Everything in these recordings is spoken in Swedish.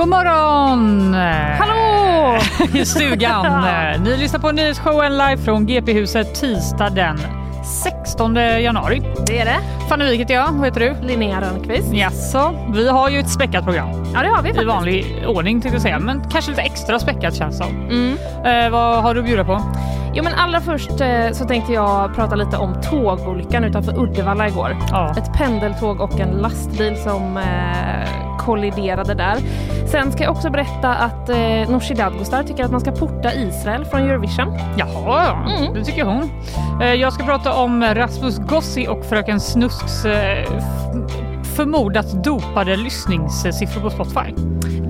God morgon! Hallå! I stugan. Ni lyssnar på nyhetsshowen live från GP-huset tisdag den 16 januari. Det är det. Fanny Wijk heter jag. Vad heter du? Linnea Rönnqvist. Jaså, vi har ju ett späckat program. Ja, det har vi I faktiskt. vanlig ordning tänkte jag säga, men kanske lite extra späckat känns det som. Mm. Eh, vad har du att bjuda på? Jo, men allra först eh, så tänkte jag prata lite om tågolyckan utanför Uddevalla igår. Ja. Ett pendeltåg och en lastbil som eh, kolliderade där. Sen ska jag också berätta att eh, Nooshi Dadgostar tycker att man ska porta Israel från Eurovision. Jaha, Mm. det tycker hon. Eh, jag ska prata om Rasmus Gossi och Fröken Snusks eh, förmodat dopade lyssningssiffror på Spotify.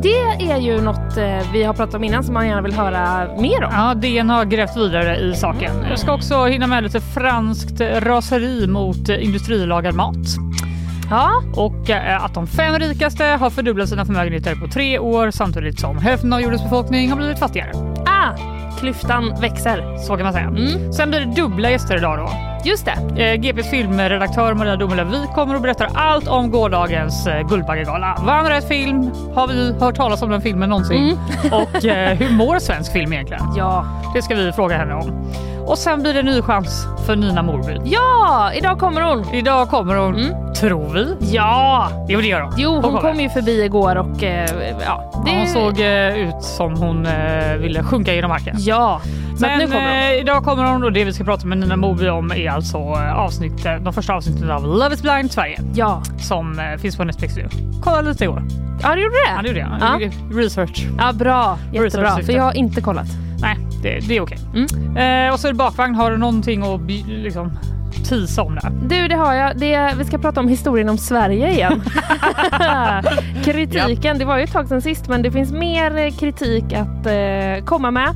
Det är ju något eh, vi har pratat om innan som man gärna vill höra mer om. Ja, DN har grävt vidare i saken. Jag ska också hinna med lite franskt raseri mot industrilagad mat. Ja, Och eh, att de fem rikaste har fördubblat sina förmögenheter på tre år samtidigt som hälften av jordens befolkning har blivit fattigare. ah, klyftan växer. Så kan man säga. Mm. Sen blir det dubbla gäster idag då. Just det. Eh, GPs filmredaktör Maria Domelöv, vi kommer och berättar allt om gårdagens eh, Guldbaggegala. Vann rätt film? Har vi hört talas om den filmen någonsin? Och eh, hur mår svensk film egentligen? Ja. Det ska vi fråga henne om. Och sen blir det ny chans för Nina Morby. Ja, idag kommer hon. Idag kommer hon, tror vi. Ja, Jo, det gör hon. Jo, hon kommer. kom ju förbi igår och eh, ja. Ja, hon såg eh, ut som hon eh, ville sjunka genom marken. Ja, så Men nu kommer hon. eh, idag kommer hon och det vi ska prata med Nina Morby om är alltså eh, avsnitt, de första avsnitten av Love is blind Sverige Ja. som eh, finns på Netflix nu. Kolla lite igår. ja, du gjorde det? Ja, det gjorde jag. Ja. Research. Ja, bra. Jättebra. För jag har inte kollat. Det, det är okej. Mm. Eh, och så är det bakvagn. Har du någonting att liksom, tisa om där? Du, det har jag. Det, vi ska prata om historien om Sverige igen. Kritiken, det var ju ett tag sedan sist men det finns mer kritik att eh, komma med.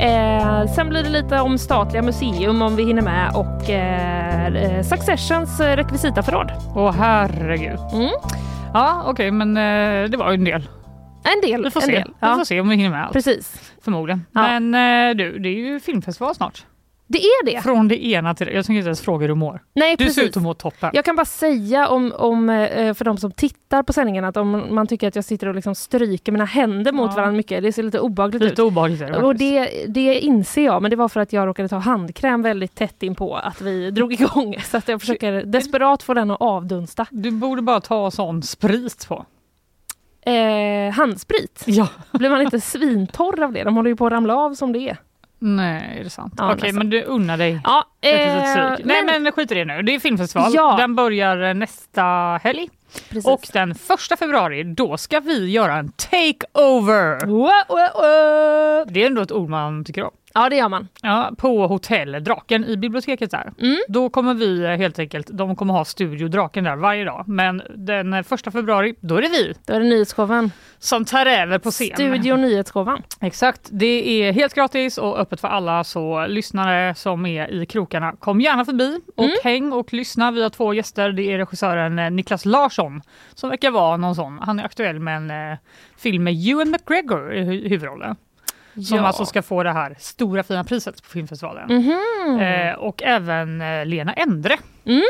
Eh, sen blir det lite om statliga museum om vi hinner med och eh, eh, Successions rekvisitaförråd. Åh herregud. Mm. Ja, okej, men eh, det var ju en del. En del. Vi får en se. Del. Vi får se om vi hinner med allt. precis. Förmodligen. Ja. Men eh, du, det är ju filmfestival snart. Det är det. Från det ena till det Jag tänker inte ens fråga hur du mår. Nej, Du precis. ser ut att må toppen. Jag kan bara säga om, om, eh, för de som tittar på sändningen att om man tycker att jag sitter och liksom stryker mina händer mot Ja. varandra mycket, det ser lite obehagligt Lite ut. obehagligt är det Och det, det inser jag, men det var för att jag råkade ta handkräm väldigt tätt in på att vi drog igång. Så att jag försöker desperat få den att avdunsta. Du borde bara ta sån sprit på. Eh, handsprit, Ja. blir man inte svintorr av det? De håller ju på att ramla av som det är. Nej, är det sant? Ja, Okej, nästan. men du unnar dig Ja, eh. Nej, men skit i det nu. Det är filmfestival. Ja. Den börjar nästa helg. Precis. Och den första februari, då ska vi göra en takeover. Wow, wow, wow. Det är ändå ett ord man tycker om. Ja, det gör man. Ja, på Hotell Draken i biblioteket där. Mm. Då kommer vi eh, helt enkelt, de kommer ha Studio Draken där varje dag. Men den eh, första februari, då är det vi Då är det nyhetsshowen. som tar över på scen. Studio Nyhetsshowen. Exakt, det är helt gratis och öppet för alla så lyssnare som är i krokarna, kom gärna förbi och Mm. häng och lyssna. Vi har två gäster, det är regissören eh, Niklas Larsson som verkar vara någon sån. Han är aktuell med en eh, film med Ewan McGregor i hu- huvudrollen. Som Ja. alltså ska få det här stora fina priset på filmfestivalen. Mhm. Eh, och även eh, Lena Endre. Mm.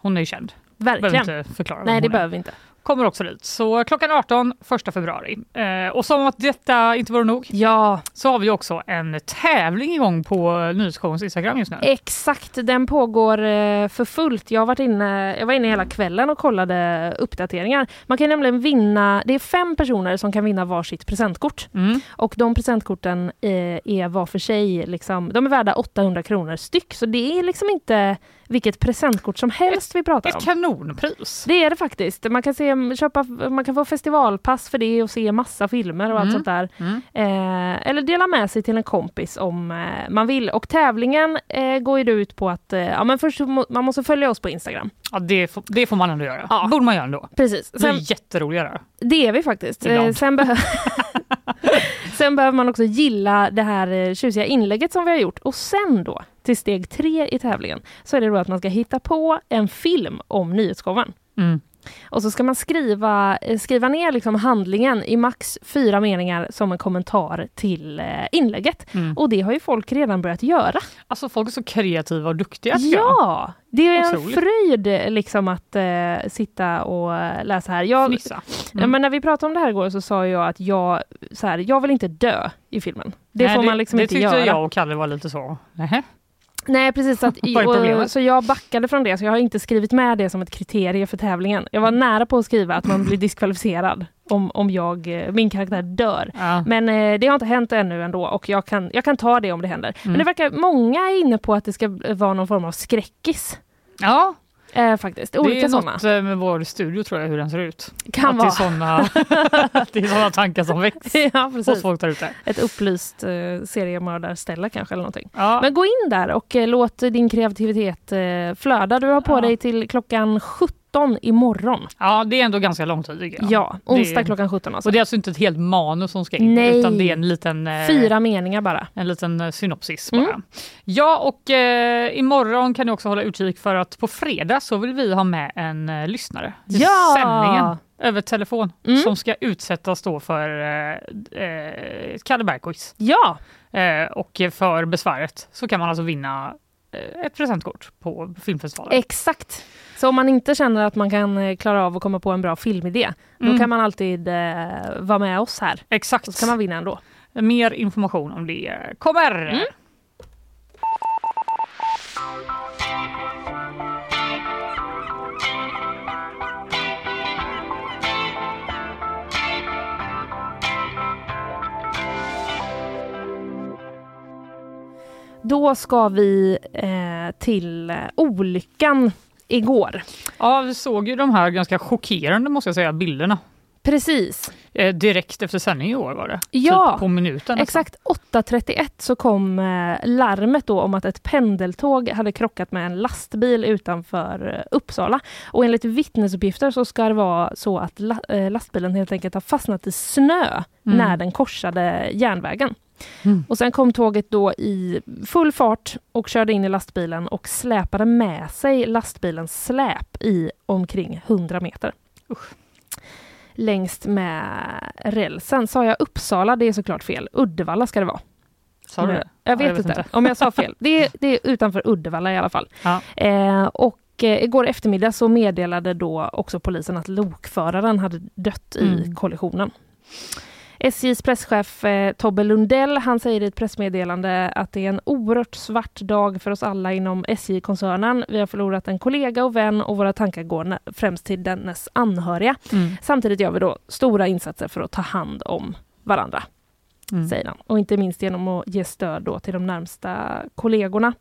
Hon är ju känd. Behöver Verkligen. inte förklara Nej, det behöver vi inte. Kommer också dit. Så klockan 18, 1 februari. Eh, och som att detta inte vore nog Ja, så har vi också en tävling igång på Nyhetsshowens Instagram just nu. exakt. Den pågår eh, för fullt. Jag, har varit inne, jag var inne hela kvällen och kollade uppdateringar. Man kan nämligen vinna, det är fem personer som kan vinna varsitt presentkort. Mm. Och de presentkorten eh, är var för sig, liksom, de är värda 800 kronor styck. Så det är liksom inte vilket presentkort som helst vi pratar om. Ett kanonpris. Det är det faktiskt. Man kan, se, köpa, man kan få festivalpass för det och se massa filmer och allt Mm. sånt där. Mm. Eh, eller dela med sig till en kompis om eh, man vill. Och tävlingen eh, går ju ut på att eh, ja, men först må, man måste följa oss på Instagram. Ja, det, får, det får man ändå göra. Ja. borde man göra ändå. Precis. Vi Sen, är jätteroliga där. det är vi faktiskt. Eh, sen, behö- sen behöver man också gilla det här eh, tjusiga inlägget som vi har gjort. Och sen då, till steg tre i tävlingen, så är det då att man ska hitta på en film om nyhetsshowen. Mm. Och så ska man skriva, eh, skriva ner liksom handlingen i max fyra meningar som en kommentar till eh, inlägget. Mm. Och det har ju folk redan börjat göra. Alltså folk är så kreativa och duktiga. Ja! Det är en Otroligt. fröjd liksom att eh, sitta och läsa här. Jag, Mm. men när vi pratade om det här igår så sa jag att jag, så här, jag vill inte dö i filmen. Det Nej, får man liksom det inte tyckte göra. jag och Kalle var lite så. Nähä. Nej precis, så, att, och, så jag backade från det, så jag har inte skrivit med det som ett kriterie för tävlingen. Jag var nära på att skriva att man blir diskvalificerad om, om jag, eh, min karaktär dör. Ja. Men eh, det har inte hänt ännu ändå och jag kan, jag kan ta det om det händer. Men Mm. det verkar, många är inne på att det ska vara någon form av skräckis. ja, Eh, faktiskt, det olika är sådana. något eh, med vår studio tror jag, hur den ser ut. Kan att vara. Det är såna, det är såna tankar som väcks ja, hos folk där ute. Ett upplyst eh, seriemördarställe kanske eller någonting. Ja. Men gå in där och eh, låt din kreativitet eh, flöda. Du har på Ja. dig till klockan 17 imorgon. ja, det är ändå ganska lång tid jag. Ja, onsdag Det- klockan 17 alltså. Och det är alltså inte ett helt manus som ska in, Nej. utan det är en liten, eh, Fyra meningar bara. en liten eh, synopsis Mm. bara. Ja, och eh, imorgon kan ni också hålla utkik för att på fredag så vill vi ha med en eh, lyssnare i Ja! sändningen över telefon Mm. som ska utsättas då för eh, eh, Kalle. Ja, Eh, och för besväret så kan man alltså vinna ett presentkort på filmfestivalen. exakt. Så om man inte känner att man kan eh, klara av att komma på en bra filmidé, då Mm. kan man alltid eh, vara med oss här. Exakt. Så kan man vinna ändå. Mer information om det eh, kommer. Mm. Då ska vi eh, till olyckan igår. Ja, vi såg ju de här ganska chockerande måste jag säga bilderna. Precis. Eh, direkt efter sändning i år var det. Ja, typ på minuten. nästan. Exakt 8.31 så kom eh, larmet då om att ett pendeltåg hade krockat med en lastbil utanför eh, Uppsala. Och enligt vittnesuppgifter så ska det vara så att la, eh, lastbilen helt enkelt har fastnat i snö Mm. när den korsade järnvägen. Mm. Och sen kom tåget då i full fart och körde in i lastbilen och släpade med sig lastbilens släp i omkring 100 meter. Längst med rälsen. Sa jag Uppsala? Det är såklart fel. Uddevalla ska det vara. Sa du det? Jag vet, jag vet inte. inte. om jag sa fel. Det är, det är utanför Uddevalla i alla fall. Ja. Eh, och eh, igår eftermiddag så meddelade då också polisen att lokföraren hade dött i Mm. kollisionen. SJs presschef eh, Tobbe Lundell han säger i ett pressmeddelande att det är en oerhört svart dag för oss alla inom SJ-koncernen. Vi har förlorat en kollega och vän och våra tankar går främst till dennes anhöriga. Mm. Samtidigt gör vi då stora insatser för att ta hand om varandra Mm. säger han. Och inte minst genom att ge stöd då till de närmsta kollegorna.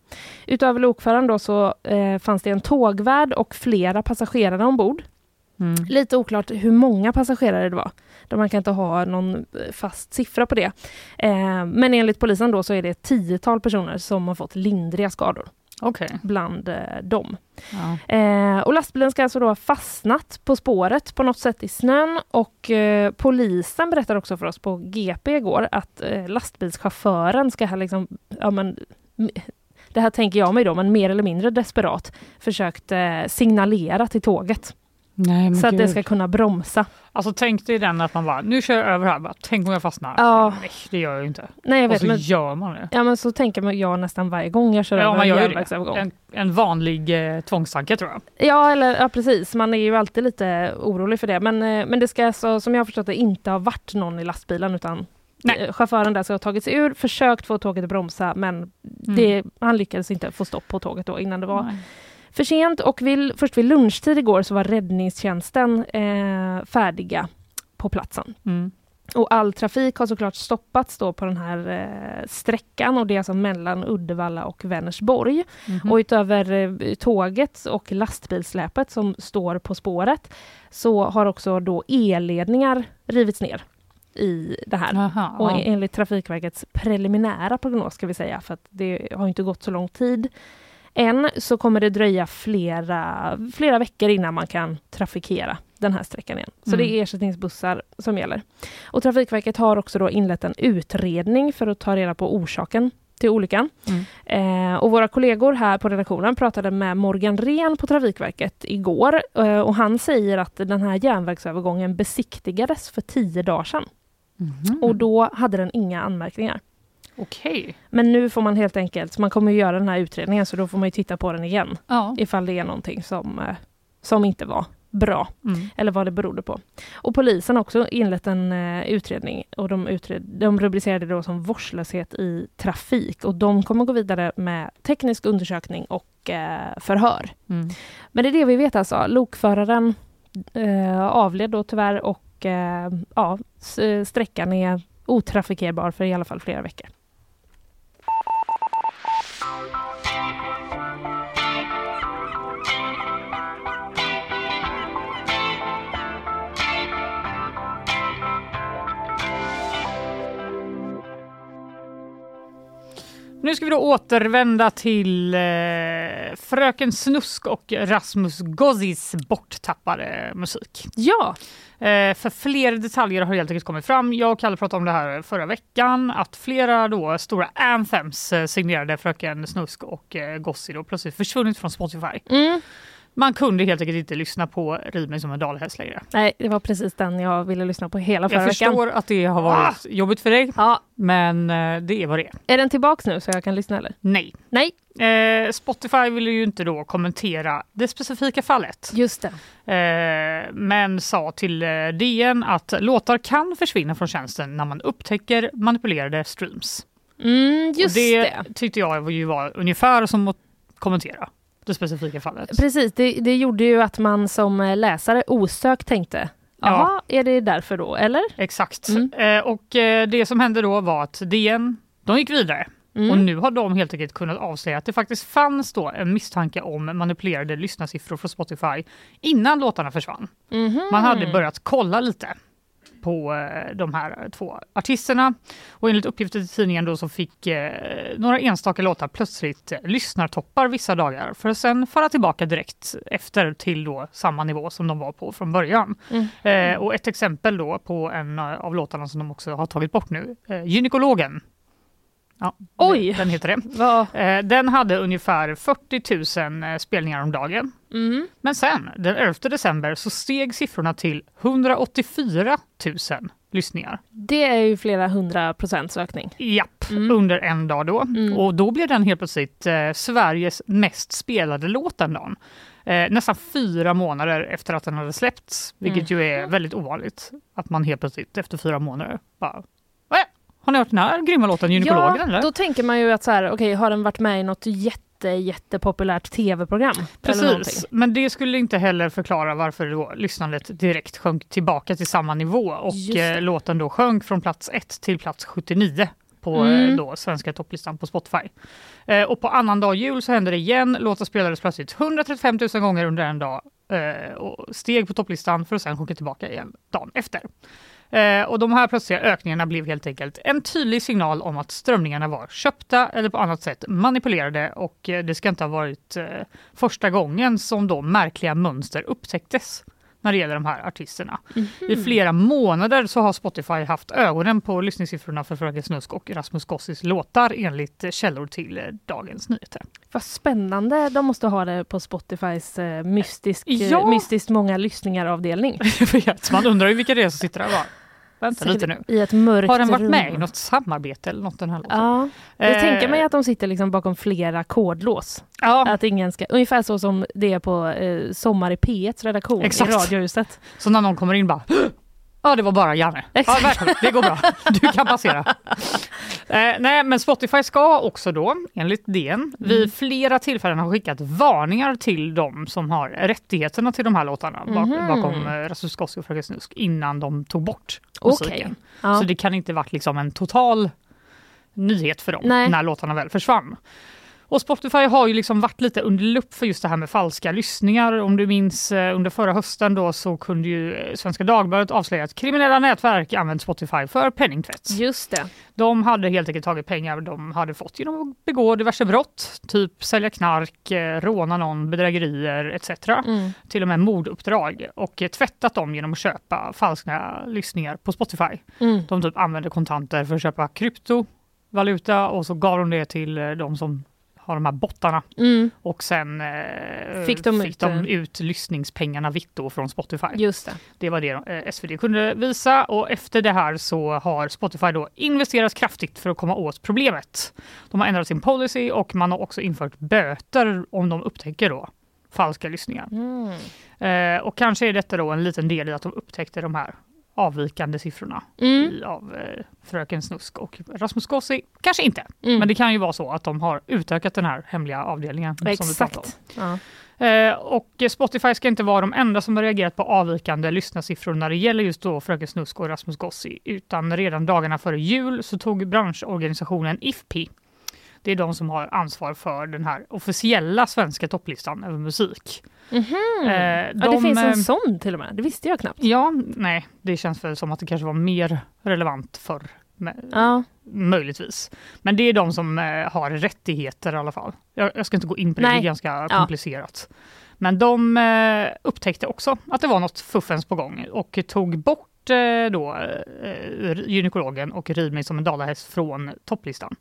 Utöver lokföraren då så eh, fanns det en tågvärd och flera passagerare ombord. Mm. Lite oklart hur många passagerare det var. Då man kan inte ha någon fast siffra på det. Eh, men enligt polisen då så är det ett tiotal personer som har fått lindriga skador Okej. bland eh, dem. Ja. Eh, och lastbilen ska alltså då ha fastnat på spåret på något sätt i snön och eh, polisen berättar också för oss på GP igår att eh, lastbilschauffören ska ha liksom, ja men det här tänker jag mig då, men mer eller mindre desperat försökt eh, signalera till tåget Nej, men så att det ska kunna bromsa. Alltså tänk dig den att man bara, nu kör jag över här, bara, tänk om jag fastnar. Ja. Nej, det gör jag ju inte. Nej, jag och vet, så men, gör man det. ja, men så tänker man- jag nästan varje gång jag kör Ja, över man en gör järnvägsövergång. det. En, en vanlig eh, tvångstanke tror jag. Ja, eller, ja, precis. Man är ju alltid lite orolig för det. Men, eh, men det ska alltså, som jag har förstått det, inte ha varit någon i lastbilen utan Nej. eh, chauffören där ska ha tagit sig ur, försökt få tåget att bromsa men Mm. det, han lyckades inte få stopp på tåget då innan det var Nej. För sent. Och vid, först vid lunchtid igår så var räddningstjänsten eh, färdiga på platsen. Mm. Och all trafik har såklart stoppats då på den här eh, sträckan och det är alltså mellan Uddevalla och Vänersborg. Mhm. Och utöver eh, tåget och lastbilsläpet som står på spåret så har också då elledningar rivits ner i det här. Aha, Och ja. enligt Trafikverkets preliminära prognos ska vi säga, för att det har inte gått så lång tid än, så kommer det dröja flera, flera veckor innan man kan trafikera den här sträckan igen. Så Mm. det är ersättningsbussar som gäller. Och Trafikverket har också då inlett en utredning för att ta reda på orsaken till olyckan. Mm. Eh, och våra kollegor här på redaktionen pratade med Morgan Ren på Trafikverket igår eh, och han säger att den här järnvägsövergången besiktigades för tio dagar sedan Mhm. och då hade den inga anmärkningar. Okej. Men nu får man helt enkelt, man kommer ju göra den här utredningen så då får man ju titta på den igen Ja. ifall det är någonting som, eh, som inte var bra Mm. eller vad det berodde på. Och polisen har också inlett en eh, utredning och de, utred, de rubricerade det då som vårdslöshet i trafik och de kommer gå vidare med teknisk undersökning och eh, förhör. Mm. Men det är det vi vet alltså. Lokföraren eh, avled då tyvärr och ja, sträckan är otrafikerbar för i alla fall flera veckor. Nu ska vi då återvända till eh, Fröken Snusk och Rasmus Gozis borttappade musik. Ja, Eh, för fler detaljer har helt enkelt kommit fram. Jag och Kalle pratade om det här förra veckan, att flera då stora anthems eh, signerade Fröken Snusk och eh, Gossi då plötsligt försvunnit från Spotify. mm. Man kunde helt enkelt inte lyssna på Riv mig som en dalhäst längre. nej, det var precis den jag ville lyssna på hela förra Jag veckan. förstår att det har varit jobbigt för dig, Ja, men eh, det är vad det är. är den tillbaks nu så jag kan lyssna eller? Nej. Nej, Eh, Spotify ville ju inte då kommentera det specifika fallet. just det. Eh, men sa till eh, DN att låtar kan försvinna från tjänsten när man upptäcker manipulerade streams. Mm, just och det, det. tyckte jag ju var ungefär som att kommentera det specifika fallet. Precis, det, det gjorde ju att man som eh, läsare osökt tänkte Ja. Jaha, är det därför då, eller? Exakt. Mm. Eh, och eh, det som hände då var att DN, de gick vidare. Mm. Och nu har de helt enkelt kunnat avslöja att det faktiskt fanns då en misstanke om manipulerade lyssnarsiffror från Spotify innan låtarna försvann. Mhm. Man hade börjat kolla lite på eh, de här två artisterna och enligt uppgifter till tidningen då så fick eh, några enstaka låtar plötsligt lyssnartoppar vissa dagar för att sen falla tillbaka direkt efter till då samma nivå som de var på från början. Mm. Eh, och ett exempel då på en av låtarna som de också har tagit bort nu, Gynekologen. Ja, Oj. Den heter det. Vad- Eh, den hade ungefär 40 000 eh, spelningar om dagen. Mm. Men sen, den 11 december, så steg siffrorna till 184 000 lyssningar. Det är ju flera hundra procents ökning. Japp, Mm. under en dag då. Mm. Och då blev den helt plötsligt eh, Sveriges mest spelade låt den dagen. Eh, nästan fyra månader efter att den hade släppts, vilket ju är väldigt ovanligt. Att man helt plötsligt efter fyra månader bara, "Äh, har ni hört den här grymma låten Gynekologen ja, eller? då tänker man ju att så här, okej, har den varit med i något jätte, jättepopulärt tv-program? Precis, men det skulle inte heller förklara varför då lyssnandet direkt sjönk tillbaka till samma nivå och eh, låten då sjönk från plats 1 till plats 79 på Mm. eh, då svenska topplistan på Spotify. Eh, och på annandag jul så hände det igen. Låten spelades plötsligt 135 000 gånger under en dag eh, och steg på topplistan för att sen sjunka tillbaka igen dagen efter. Eh, och de här plötsliga ökningarna blev helt enkelt en tydlig signal om att strömningarna var köpta eller på annat sätt manipulerade och eh, det ska inte ha varit eh, första gången som då märkliga mönster upptäcktes när det gäller de här artisterna. I flera månader så har Spotify haft ögonen på lyssningssiffrorna för Fröken Snusk och Rasmus Gossis låtar enligt eh, källor till eh, Dagens Nyheter. Vad spännande de måste ha det på Spotifys mystisk, Ja. mystiskt många lyssningar-avdelning. Jag vet, Man undrar ju vilka det är som sitter där vänta lite nu. I ett mörkt Har den varit rum. med i något samarbete eller något den här låten? Ja, jag Eh, tänker mig att de sitter liksom bakom flera kodlås. Ja, Att ingen ska, ungefär så som det är på eh, Sommar i P1 redaktion Exakt. i Radiohuset. så när någon kommer in bara Ja, det var bara Janne. Ja, välkommen. Det går bra. Du kan passera. Eh, nej, men Spotify ska också då, enligt DN, Mm. vid flera tillfällen ha skickat varningar till de som har rättigheterna till de här låtarna bak- Mhm. bakom eh, Rasmus Gossi och Fröken Snusk innan de tog bort Okej. musiken. Ja. Så det kan inte varit liksom en total nyhet för dem Nej. när låtarna väl försvann. Och Spotify har ju liksom varit lite under lupp för just det här med falska lyssningar. Om du minns eh, under förra hösten då så kunde ju eh, Svenska Dagbladet avslöja att kriminella nätverk använt Spotify för penningtvätt. Just det. De hade helt enkelt tagit pengar de hade fått genom att begå diverse brott, typ sälja knark, eh, råna någon, bedrägerier etc. Mm. Till och med morduppdrag och tvättat dem genom att köpa falska lyssningar på Spotify. Mm. De typ använde kontanter för att köpa kryptovaluta och så gav de det till de som har de här bottarna Mm. och sen eh, Fick de fick ut, de eh, ut lyssningspengarna vitt då från Spotify. Just det. Det var det eh, SvD kunde visa och efter det här så har Spotify då investerat kraftigt för att komma åt problemet. De har ändrat sin policy och man har också infört böter om de upptäcker då falska lyssningar. Mm. Eh, och kanske är detta då en liten del i att de upptäckte de här avvikande siffrorna Mm. i, av eh, Fröken Snusk och Rasmus Gossi. Kanske inte, Mm. men det kan ju vara så att de har utökat den här hemliga avdelningen. Exakt. Ja. Eh, och Spotify ska inte vara de enda som har reagerat på avvikande lyssnarsiffror när det gäller just då Fröken Snusk och Rasmus Gossi, utan redan dagarna före jul så tog branschorganisationen IFPI, det är de som har ansvar för den här officiella svenska topplistan över musik. Mhm. Eh, ja, det de, finns eh, en sån till och med. Det visste jag knappt. Ja, nej, det känns väl som att det kanske var mer relevant för Ja. Möjligtvis. Men det är de som eh, har rättigheter i alla fall. Jag, jag ska inte gå in på det, det Nej. är ganska komplicerat. Men de eh, upptäckte också att det var något fuffens på gång och tog bort eh, då, eh, gynekologen och Rid mig som en dalahäst från topplistan.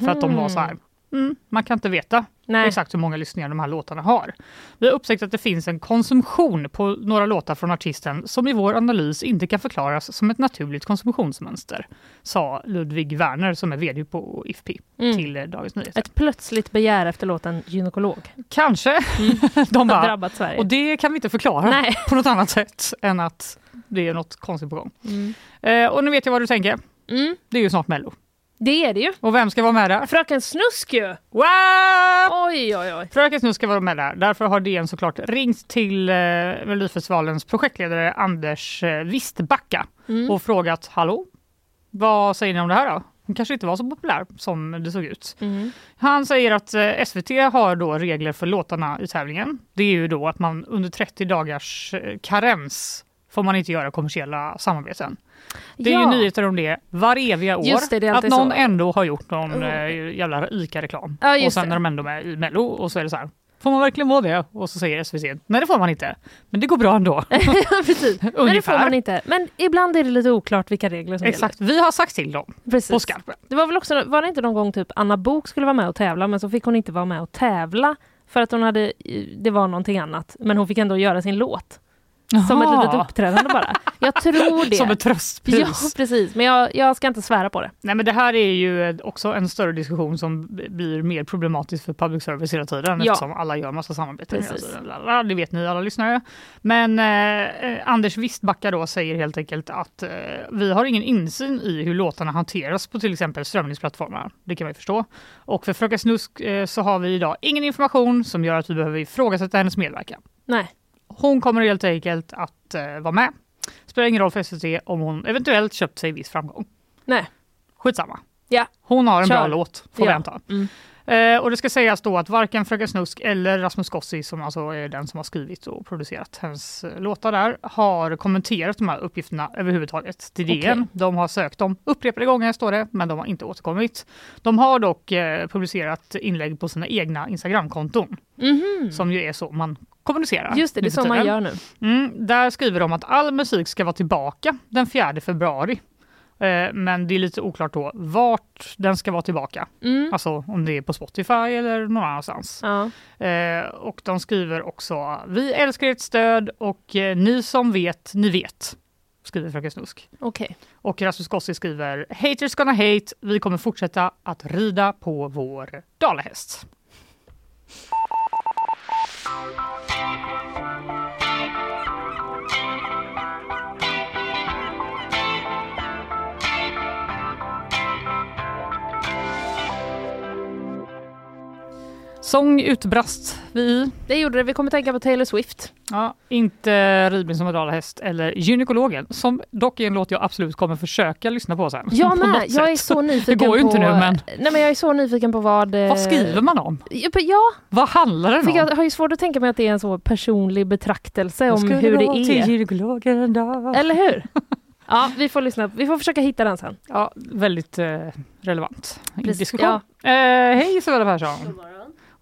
För att de var så här, mm, man kan inte veta Nej. exakt hur många lyssningar de här låtarna har. Vi har upptäckt att det finns en konsumtion på några låtar från artisten som i vår analys inte kan förklaras som ett naturligt konsumtionsmönster, sa Ludvig Werner som är vd på IFPI Mm. till Dagens Nyheter. Ett plötsligt begär efter låten Gynekolog Kanske. De har bara, drabbat Sverige. och det kan vi inte förklara Nej. på något annat sätt än att det är något konstigt på gång. Mm. Eh, och nu vet jag vad du tänker. Mm. Det är ju snart Mello. Det är det ju. Och vem ska vara med där? Fröken Snusk ju! Wow! Oj, oj, oj. Fröken Snusk ska vara med där. Därför har DN såklart ringt till eh, Melodifestivalens projektledare Anders eh, Wistbacka Mm. och frågat hallå, vad säger ni om det här då? Hon kanske inte var så populär som det såg ut. Mm. Han säger att eh, SVT har då regler för låtarna i tävlingen. Det är ju då att man under 30 dagars eh, karens får man inte göra kommersiella samarbeten. Det är Ja. ju nyheter om det var eviga år. Det, det att någon så. ändå har gjort någon eh, jävla ICA-reklam. Ja, och sen det. är de ändå med i Mello och så är det så här. Får man verkligen vara det? Och så säger SVT, nej det får man inte. Men det går bra ändå. precis. Men det får Ungefär. man inte. Men ibland är det lite oklart vilka regler som Exakt, vi har sagt till dem gäller. Precis. på skarpen. Det var väl också, var det inte någon gång typ Anna Bok skulle vara med och tävla men så fick hon inte vara med och tävla för att hon hade, det var någonting annat. Men hon fick ändå göra sin låt. Som ett litet uppträdande bara. Jag tror det. Som ett tröstpris. Ja, precis. Men jag, jag ska inte svära på det. Nej men det här är ju också en större diskussion som blir mer problematisk för public service hela tiden Ja. eftersom alla gör massa samarbeten Precis. Lalala, Det vet ni alla lyssnare. Men eh, eh, Anders Wistbacka då säger helt enkelt att eh, vi har ingen insyn i hur låtarna hanteras på till exempel strömningsplattformar. Det kan vi förstå. Och för Fröken Snusk eh, så har vi idag ingen information som gör att vi behöver ifrågasätta hennes medverkan. Nej. Hon kommer helt enkelt att eh, vara med. Spelar ingen roll för SVT om hon eventuellt köpt sig viss framgång. Nej. Skitsamma. Ja. Hon har en Kör. bra låt, får vi Ja. anta. Mm. Eh, och det ska sägas då att varken Fröken Snusk eller Rasmus Gossi, som alltså är den som har skrivit och producerat hennes eh, låtar där, har kommenterat de här uppgifterna överhuvudtaget till DN. Okej. De har sökt dem upprepade gånger, står det, men de har inte återkommit. De har dock eh, publicerat inlägg på sina egna Instagramkonton, Mhm. som ju är så man kommunicerar. Just det, det är så man gör nu. Mm, där skriver de att all musik ska vara tillbaka den 4 februari. Eh, men det är lite oklart då vart den ska vara tillbaka. Mm. Alltså om det är på Spotify eller någon annanstans. Ja. Eh, och de skriver också Vi älskar ert stöd och eh, ni som vet, ni vet. Skriver Fröken Snusk. Okej. Och Rasmus Gossi skriver Haters gonna hate. Vi kommer fortsätta att rida på vår dalahäst. Sång utbrast vi. Det gjorde det. Vi kommer tänka på Taylor Swift. Ja, inte Ridning som en dalahäst eller Gynekologen som dock är en låt jag absolut kommer försöka lyssna på sen. Jag på med. Jag är så nyfiken Det går ju på... inte nu men Nej, men jag är så nyfiken på vad... eh, vad skriver man om? Ja, Vad handlar den om? jag har ju svårt att tänka mig att det är en så personlig betraktelse om hur det gå till är. gynekologen då. Eller hur? Ja, vi får lyssna. Vi får försöka hitta den sen. Ja, väldigt eh, relevant Precis, diskussion. ja. Eh, hej Isabella Persson!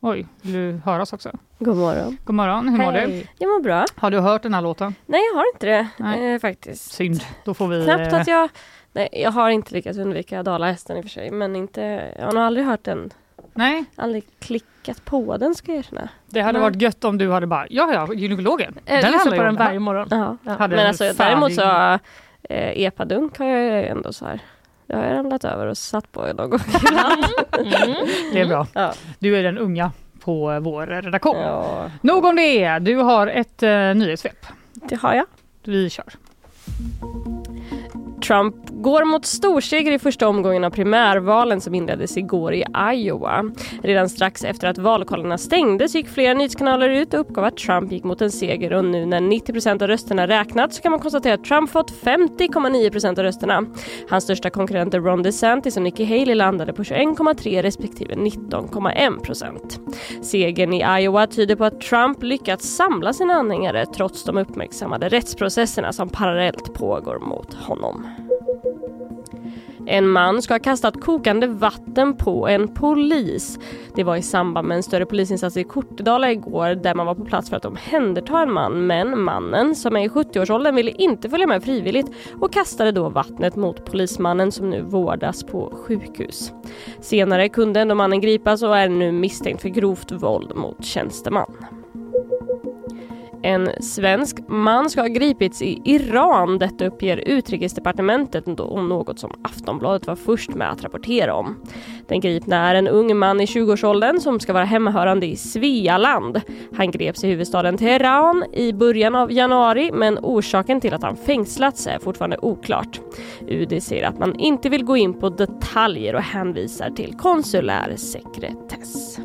Oj, vill du höras också? God morgon. God morgon, hur mår du? Hej. Jag mår bra. Har du hört den här låten? Nej, jag har inte det Nej. eh, faktiskt. Synd, då får vi... Knappt eh, att jag... Nej, jag har inte lyckats undvika dalahästen i och för sig, men inte... Jag har nog aldrig hört den. Nej, Aldrig klickat på den ska jag erkänna. det hade Nej. varit gött om du hade bara, ja ja, gynekologen. Eh, lyssna handlar på den varje morgon. Ja. Ja. Men en alltså färdig- däremot så... Eh, epadunk har jag ändå så här... Det har jag ramlat över och satt på någon gång ibland. Mm. Det är bra. Ja. Du är den unga på vår redaktion. ja, Nog om det. Du har ett uh, nyhetssvep. det har jag. Vi kör. Trump går mot storseger i första omgången av primärvalen som inleddes igår i Iowa. Redan strax efter att valkollarna stängdes gick flera nyhetskanaler ut och uppgav att Trump gick mot en seger och nu när 90 procent av rösterna räknats så kan man konstatera att Trump fått 50,9 procent av rösterna. Hans största konkurrenter Ron DeSantis och Nikki Haley landade på 21,3 respektive 19,1 procent. Segern i Iowa tyder på att Trump lyckats samla sina anhängare trots de uppmärksammade rättsprocesserna som parallellt pågår mot honom. En man ska ha kastat kokande vatten på en polis. Det var i samband med en större polisinsats i Kortedala igår där man var på plats för att omhänderta en man. Men mannen, som är i 70-årsåldern, ville inte följa med frivilligt och kastade då vattnet mot polismannen som nu vårdas på sjukhus. Senare kunde ändå mannen gripas och är nu misstänkt för grovt våld mot tjänsteman. En svensk man ska ha gripits i Iran, detta uppger utrikesdepartementet och något som Aftonbladet var först med att rapportera om. Den gripna är en ung man i 20-årsåldern som ska vara hemmahörande i Svealand. Han greps i huvudstaden Teheran i början av januari men orsaken till att han fängslats är fortfarande oklart. UD säger att man inte vill gå in på detaljer och hänvisar till konsulär sekretess.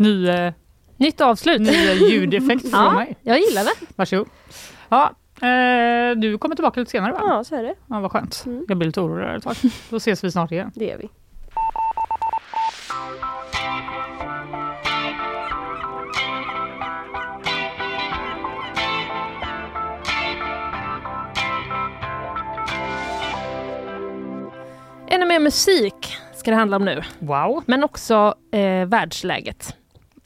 Ny, eh, Nytt avslut. ny eh, ljudeffekt från Ja, mig. jag gillar det. Varsågod. Ja, eh, du kommer tillbaka lite senare va? Ja, så är det. Ja, vad skönt. Mm. Jag blir lite orolig där ett tag. Då ses vi snart igen. Det gör vi. Ännu mer musik ska det handla om nu. Wow, Men också eh, världsläget.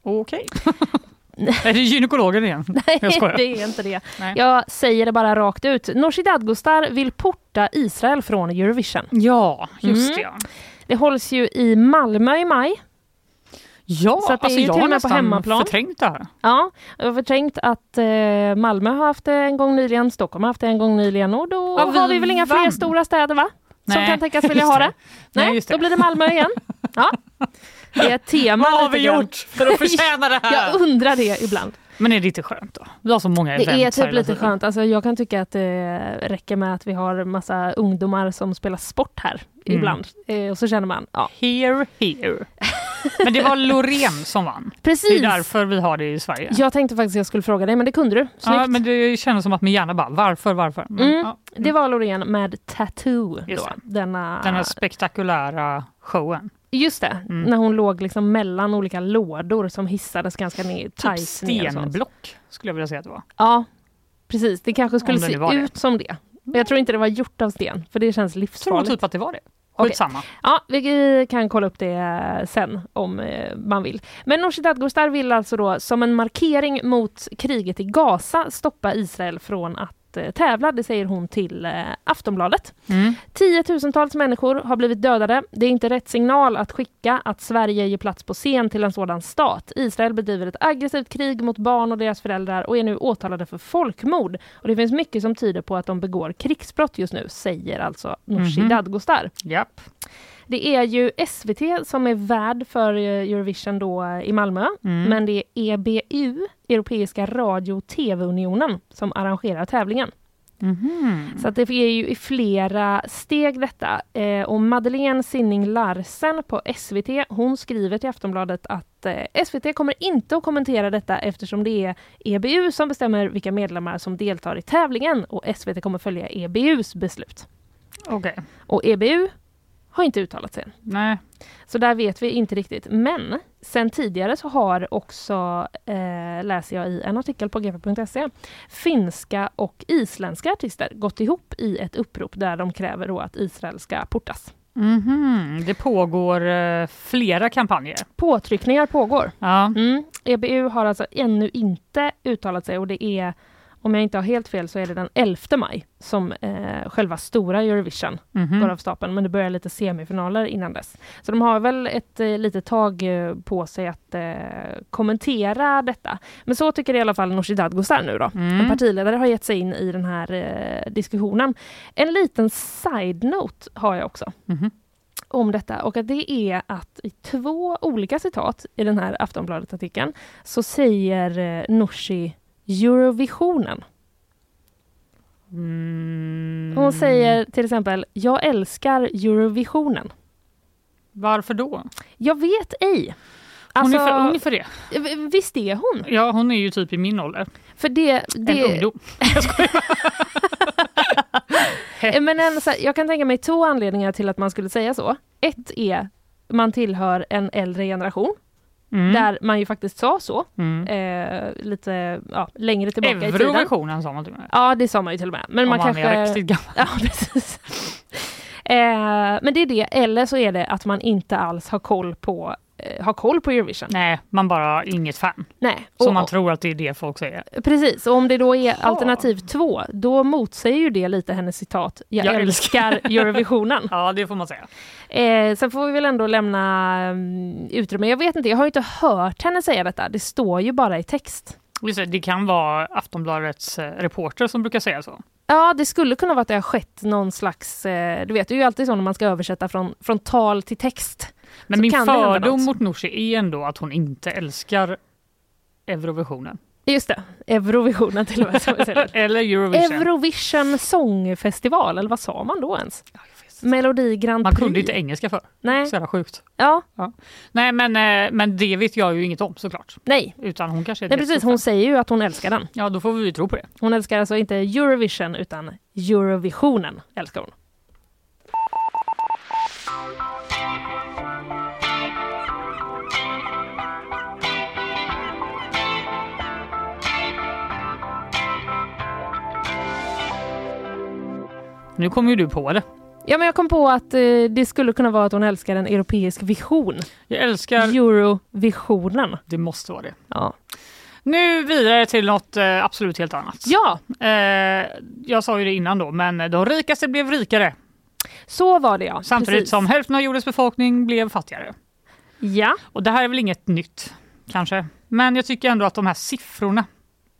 Okej. är det gynekologen igen? Nej, Jag skojar. det är inte det. Nej. Jag säger det bara rakt ut. Nooshi Dadgostar vill porta Israel från Eurovision. Ja, just Mm. det. Ja, Det hålls ju i Malmö i maj. ja Så att det är alltså ju jag har med på nästan hemmaplan. förträngt det här. Ja, jag har förträngt att eh, Malmö har haft det en gång nyligen, Stockholm har haft det en gång nyligen och då Ja, vi har vi väl inga fler stora städer va? Som Nej, kan tänkas vilja ha det. Nej, Nej, då blir det Malmö igen. Ja. Det är ett tema. Vad har vi grann. gjort för att förtjäna det här? Jag undrar det ibland. Men är det inte skönt då? Vi har så många Det events är typ lite tiden. skönt. Alltså, jag kan tycka att det räcker med att vi har massa ungdomar som spelar sport här Mm. ibland. Eh, och så känner man, ja. Here, here. Men det var Loreen som vann. Precis. Det är därför vi har det i Sverige. Jag tänkte faktiskt att jag skulle fråga dig, men det kunde du. Snyggt. Ja, men det kändes som att min hjärna bara, varför, varför? Men, Mm. ja, Det var Loreen med Tattoo. Då. det. Denna... Den här spektakulära showen. Just det, Mm. när hon låg liksom mellan olika lådor som hissades ganska ner, Typ stenblock skulle jag vilja säga att det var. Ja, precis. Det kanske skulle det se var det. ut som det. Men jag tror inte det var gjort av sten, för det känns Jag tror livsfarligt. typ att det var det. Skitsamma. Ja, vi kan kolla upp det eh, sen om eh, man vill. Men Nooshi Dadgostar vill alltså då som en markering mot kriget i Gaza stoppa Israel från att eh, tävla. Det säger hon till eh, Aftonbladet. Mm. Tiotusentals människor har blivit dödade. Det är inte rätt signal att skicka att Sverige ger plats på scen till en sådan stat. Israel bedriver ett aggressivt krig mot barn och deras föräldrar och är nu åtalade för folkmord. Och det finns mycket som tyder på att de begår krigsbrott just nu, säger alltså Nooshi Mhm. Dadgostar. Japp. Det är ju SVT som är värd för eh, Eurovision då eh, i Malmö. Mm. Men det är EBU, Europeiska radio och TV-unionen, som arrangerar tävlingen. Mhm. Så att det är ju i flera steg detta. Eh, och Madeleine Sinning Larsen på SVT, hon skriver till Aftonbladet att eh, SVT kommer inte att kommentera detta eftersom det är EBU som bestämmer vilka medlemmar som deltar i tävlingen och SVT kommer följa EBUs beslut. Okej. Och EBU har inte uttalat sig än. Nej. Så där vet vi inte riktigt. Men sen tidigare så har också, eh, läser jag i en artikel på gp.se, finska och isländska artister gått ihop i ett upprop där de kräver då att Israel ska portas. Mhm. Det pågår eh, flera kampanjer. Påtryckningar pågår. Ja. Mm. EBU har alltså ännu inte uttalat sig och det är, om jag inte har helt fel, så är det den 11 maj som eh, själva stora Eurovision Mhm. går av stapeln, men det börjar lite semifinaler innan dess. Så de har väl ett eh, litet tag eh, på sig att eh, kommentera detta. Men så tycker i alla fall Nooshi Dadgostar nu då. Mm. En partiledare har gett sig in i den här eh, diskussionen. En liten side-note har jag också Mhm. om detta och att det är att i två olika citat i den här Aftonbladet-artikeln så säger eh, Nooshi Eurovisionen. Mm. Hon säger till exempel Jag älskar Eurovisionen. Varför då? Jag vet ej. Hon Alltså, är för ung för det. Visst är hon? Ja, hon är ju typ i min ålder. För det... En det ungdom. Eh, Men en, så här, jag kan tänka mig två anledningar till att man skulle säga så. Ett är man tillhör en äldre generation Mm. där man ju faktiskt sa så Mm. eh, lite ja, längre tillbaka i tiden. Eurovisionen sa man till och med. Ja, det sa man ju till och med. Men Om man man kanske... är riktigt gammal. Ja, precis. Eh, men det är det, eller så är det att man inte alls har koll på, eh, har koll på Eurovision. Nej, man bara är inget fan. Nej. Så Och- man tror att det är det folk säger. Precis, och om det då är alternativ två, då motsäger ju det lite hennes citat Jag, Jag älskar Eurovisionen. Ja, det får man säga. Eh, sen får vi väl ändå lämna um, utrymme. Jag vet inte, jag har inte hört henne säga detta. Det står ju bara i text. Det kan vara Aftonbladets eh, reporter som brukar säga så. Ja, det skulle kunna vara att det har skett någon slags... Eh, du vet, det är ju alltid så när man ska översätta från, från tal till text. Men min fördom mot Nooshi är ändå att hon inte älskar Eurovisionen. Just det, Eurovisionen till och med. Eller Eurovision. Eurovision sångfestival, eller vad sa man då ens? Melodi Grand Man Prix. kunde inte engelska för. Nej, Så jävla sjukt. ja, Nej, men, eh, men det vet jag ju inget om såklart. nej. Utan hon kanske Nej precis, hon säger ju att hon älskar den. Ja, då får vi ju tro på det. Hon älskar alltså inte Eurovision utan Eurovisionen älskar hon. Nu kommer ju du på det. Ja men jag kom på att eh, det skulle kunna vara att hon älskar en europeisk vision. Jag älskar... Eurovisionen. Det måste vara det. Ja. Nu vidare till något eh, absolut helt annat. ja, Eh, jag sa ju det innan då, men de rikaste blev rikare så var det ja. samtidigt Precis. som hälften av jordens befolkning blev fattigare. Ja, Och det här är väl inget nytt kanske, men jag tycker ändå att de här siffrorna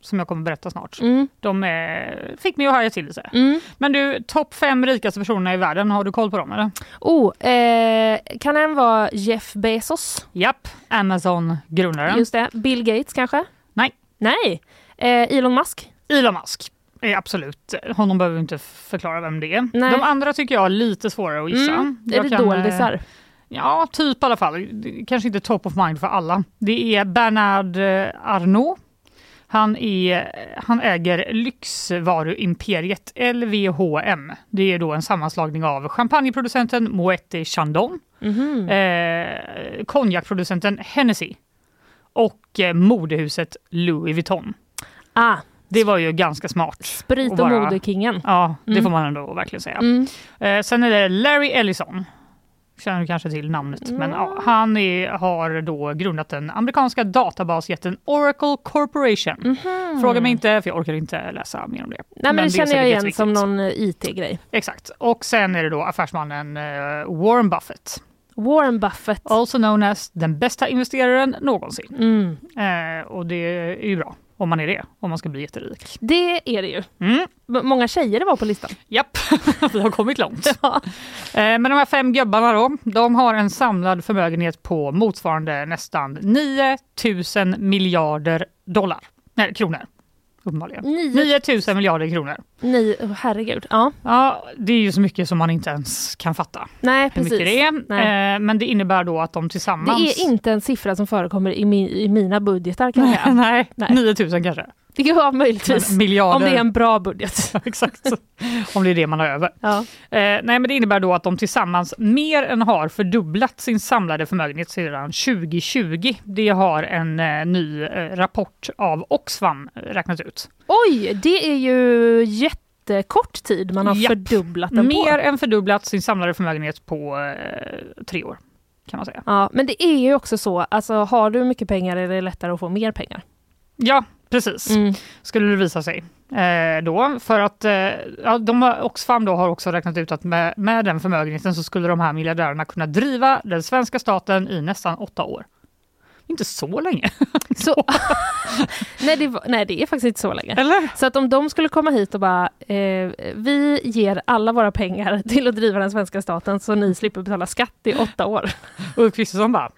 som jag kommer berätta snart, mm, de eh, fick mig att haja till lite. mm. Men du, topp fem rikaste personerna i världen, har du koll på dem eller? Oh, eh, kan en vara Jeff Bezos? Japp, Amazon-grundaren. Just det. Bill Gates kanske? Nej. Nej. Eh, Elon Musk? Elon Musk. Är absolut, honom behöver vi inte förklara vem det är. Nej. De andra tycker jag är lite svårare att gissa. Mm, är det kan, eh, doldisar? Ja, typ i alla fall. Kanske inte top of mind för alla. Det är Bernard eh, Arnault. Han, är, han äger lyxvaruimperiet LVHM. Det är då en sammanslagning av champagneproducenten Moët Chandon, Mhm. eh, konjakproducenten Hennessy och eh, modehuset Louis Vuitton. Ah, Det var ju ganska smart. sprit och vara- modekingen. Ja, det Mm. får man ändå verkligen säga. Mm. Eh, sen är det Larry Ellison. Känner du kanske till namnet, men ja, han är, har då grundat den amerikanska databasjätten Oracle Corporation. Fråga mig inte, för jag orkar inte läsa mer om det. Nej, men, det är känner jag igen som någon eh, IT-grej. Exakt. Och sen är det då affärsmannen eh, Warren Buffett. Warren Buffett. Also known as den bästa investeraren någonsin. Mm. Eh, och det är ju bra om man är det, om man ska bli jätterik. Det är det ju. Mm. Många tjejer det var på listan. Japp, vi har kommit långt. Eh, Men de här fem gubbarna då, de har en samlad förmögenhet på motsvarande nästan 9 000 miljarder dollar. Nej, kronor. Uppenbarligen. Nio- 9 000 miljarder kronor. Nej, oh, herregud. Ja, Ja, det är ju så mycket som man inte ens kan fatta nej hur precis. mycket det är. Nej. Eh, Men det innebär då att de Det tillsammans... är inte en siffra som förekommer i, min, i mina budgetar kan jag Nej, säga. nej, Nej. 9 000 kanske. Ja, möjligtvis. Men miljarder. Om det är en bra budget. Ja, Exakt. Om det är det man har över. Ja. Eh, nej, men det innebär då att de tillsammans mer än har fördubblat sin samlade förmögenhet sedan 2020. Det har en eh, ny eh, rapport av Oxfam räknat ut. Oj, det är ju jättekort tid man har Japp. fördubblat den Mer på. än fördubblat sin samlade förmögenhet på eh, tre år. Kan man säga. Ja, men det är ju också så, alltså har du mycket pengar är det lättare att få mer pengar. Ja, precis. Mm. Skulle det visa sig. Eh, då, för att eh, ja, de, har- Oxfam då har också räknat ut att med, med den förmögenheten så skulle de här miljardärerna kunna driva den svenska staten i nästan åtta år. Inte så länge, Så, nej, det nej, det är faktiskt inte så länge. eller? Så att om de skulle komma hit och bara, eh, vi ger alla våra pengar till att driva den svenska staten så ni slipper betala skatt i åtta år. Ulf Kristersson bara,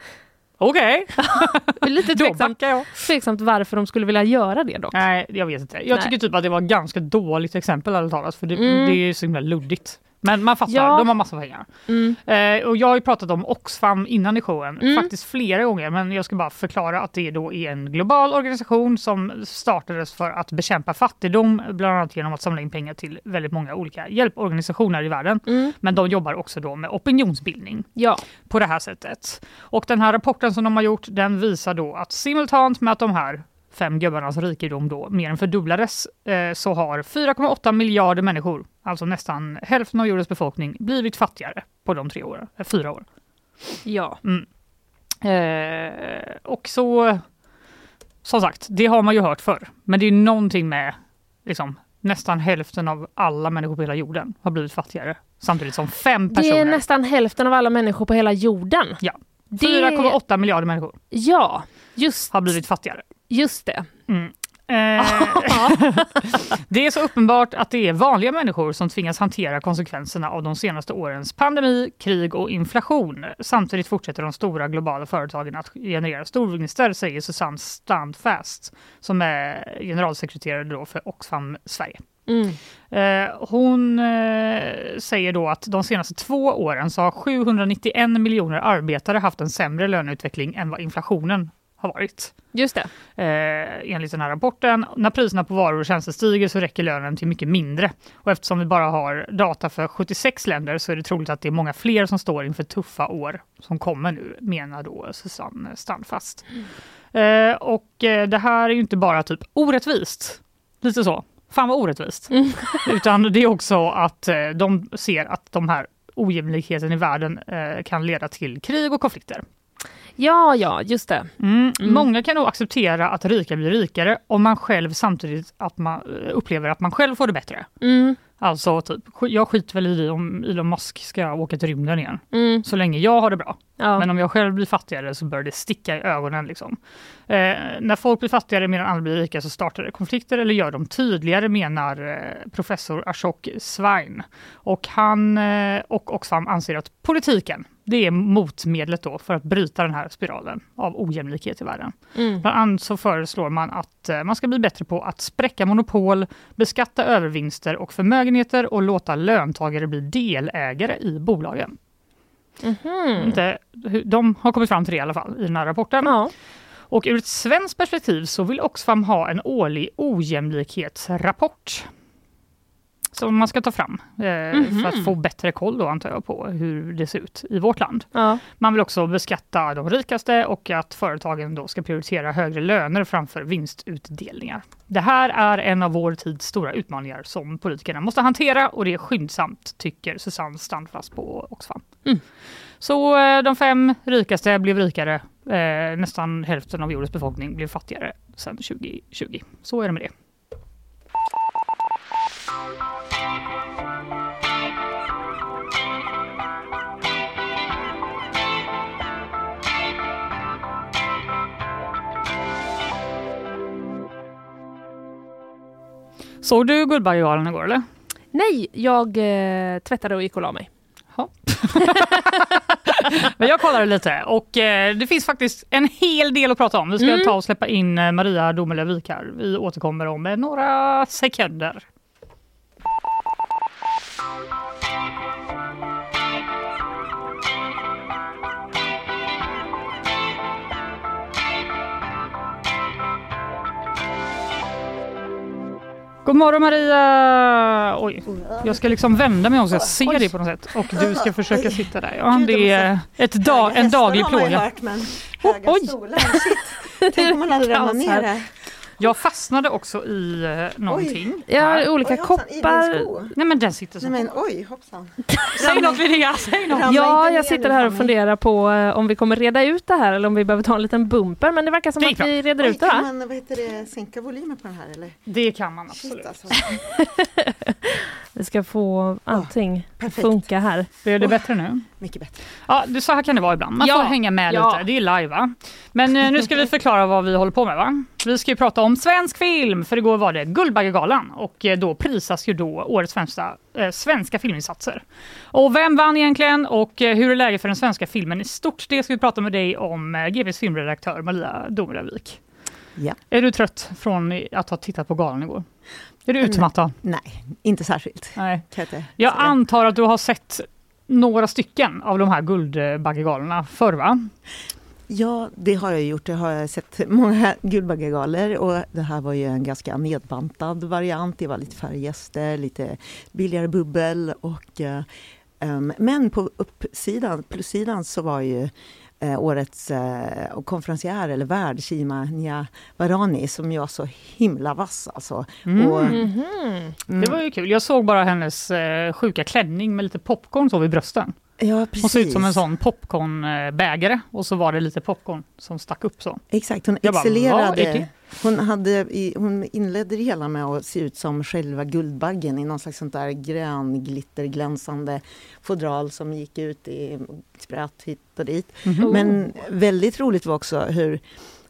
okej, är Lite tveksamt, jag. tveksamt varför de skulle vilja göra det dock. Nej, jag vet inte. Jag Nej. tycker typ att det var ett ganska dåligt exempel ärligt talat, för det, Mm. det är så himla luddigt. Men man fattar, Ja. de har massa pengar. Mm. Eh, och jag har ju pratat om Oxfam innan i showen, Mm. faktiskt flera gånger, men jag ska bara förklara att det då är en global organisation som startades för att bekämpa fattigdom, bland annat genom att samla in pengar till väldigt många olika hjälporganisationer i världen. Mm. Men de jobbar också då med opinionsbildning Ja, på det här sättet. Och den här rapporten som de har gjort, den visar då att simultant med att de här fem gubbarnas rikedom då mer än fördubblades, eh, så har 4,8 miljarder människor, alltså nästan hälften av jordens befolkning, blivit fattigare på de tre åren, eh, fyra åren. ja. Eh, och så, som sagt, det har man ju hört förr, men det är någonting med liksom, nästan hälften av alla människor på hela jorden har blivit fattigare, samtidigt som fem Det personer, är nästan hälften av alla människor på hela jorden. Ja. Det- 4,8 miljarder människor Ja, just, har blivit fattigare. Just det. Eh, det är så uppenbart att det är vanliga människor som tvingas hantera konsekvenserna av de senaste årens pandemi, krig och inflation. Samtidigt fortsätter de stora globala företagen att generera storvinster, säger Susanne Standfast som är generalsekreterare då för Oxfam Sverige. Mm. Eh, hon eh, säger då att de senaste två åren så har 791 miljoner arbetare haft en sämre löneutveckling än vad inflationen har varit. Just det. Eh, enligt den här rapporten. När priserna på varor och tjänster stiger så räcker lönen till mycket mindre. Och eftersom vi bara har data för 76 länder så är det troligt att det är många fler som står inför tuffa år som kommer nu, menar då Susanne Standfast. Eh, och eh, det här är ju inte bara typ orättvist, lite så. Fan vad orättvist. Utan det är också att eh, de ser att de här ojämlikheten i världen eh, kan leda till krig och konflikter. Ja, ja, just det. Mm. Många kan nog acceptera att rika blir rikare om man själv samtidigt att man eh, upplever att man själv får det bättre. Mm. Alltså typ, jag skiter väl i om Elon Musk ska åka till rymden igen. Mm. Så länge jag har det bra. Ja. Men om jag själv blir fattigare så bör det sticka i ögonen. Liksom. Eh, när folk blir fattigare medan andra blir rika så startar det konflikter eller gör dem tydligare menar eh, professor Ashok Svein. Och han eh, och Oxfam anser att politiken det är motmedlet då för att bryta den här spiralen av ojämlikhet i världen. Mm. Bland annat så föreslår man att eh, man ska bli bättre på att spräcka monopol, beskatta övervinster och förmögenheter och låta löntagare bli delägare i bolagen. Mhm. Inte, de har kommit fram till det i alla fall i den här rapporten. Ja. Och ur ett svenskt perspektiv så vill Oxfam ha en årlig ojämlikhetsrapport. Som man ska ta fram eh, Mhm. för att få bättre koll då antar jag på hur det ser ut i vårt land. Ja. Man vill också beskatta de rikaste och att företagen då ska prioritera högre löner framför vinstutdelningar. Det här är en av vår tids stora utmaningar som politikerna måste hantera och det är skyndsamt tycker Susanne Standfast på Oxfam. Mm. Så eh, de fem rikaste blev rikare, eh, nästan hälften av jordens befolkning blev fattigare sedan 2020. Så är det med det. Såg du Guldbaggegalan igår eller? Nej, jag eh, tvättade och gick och la mig. Men jag kollade lite och eh, det finns faktiskt en hel del att prata om. Vi ska Mm. ta och släppa in eh, Maria Domelövik här. Vi återkommer om eh, några sekunder. God morgon Maria! Oj, jag ska liksom vända mig om så jag ser dig på något sätt. Och du ska försöka sitta där. Ja, det är ett dag, en daglig plåga. höga stolar, shit. Tänk om man hade ramlat ner här. Jag fastnade också i eh, någonting. Jag har olika Oj, hoppsan, i koppar. sko. Nej men den sitter så. Nej men oj, hoppsan. Säg något Linnea, säg något. Ramla Ja, ner jag sitter nu, här och Fanny. funderar på eh, om vi kommer reda ut det här eller om vi behöver ta en liten bumper. Men det verkar som Det att vi reder Oj, ut det kan va? man vad heter det, sänka volymen på den här eller? Det kan man absolut. Shit alltså. Vi ska få allting perfekt. funka här. Blir det bättre nu? Mycket bättre. Ja, det, så här kan det vara ibland. Man Ja, får hänga med ja. lite. Det är live va? Men eh, nu ska vi förklara vad vi håller på med va? Vi ska ju prata om svensk film, för igår var det Guldbaggegalan och eh, då prisas ju då årets främsta eh, svenska filminsatser. Och vem vann egentligen och eh, hur är läget för den svenska filmen i stort? Det ska vi prata med dig om, eh, GPs filmredaktör Maria Domerevik. Ja. Är du trött från att ha tittat på galan igår? Är du utmattad? Nej, inte särskilt. Nej. Jag Jag antar att du har sett några stycken av de här Guldbaggegalorna förr va? Ja, det har jag gjort. Jag har sett många Guldbaggegalor och det här var ju en ganska nedbantad variant. Det var lite färre gäster, lite billigare bubbel och em, men på uppsidan, plussidan så var ju eh, årets eh, konferencier eller värd Shima Niavarani som var så himla vass alltså. Mm. Och, mm, Det var ju kul. Jag såg bara hennes eh, sjuka klänning med lite popcorn så vid brösten. Ja, precis. Hon såg ut som en sån popcornbägare och så var det lite popcorn som stack upp så. Exakt, hon bara, excellerade. det? hon, hade, hon inledde det hela med att se ut som själva Guldbaggen i någon slags sånt där grön glitterglänsande fodral som gick ut i sprät hit och dit. Mhm. Men väldigt roligt var också hur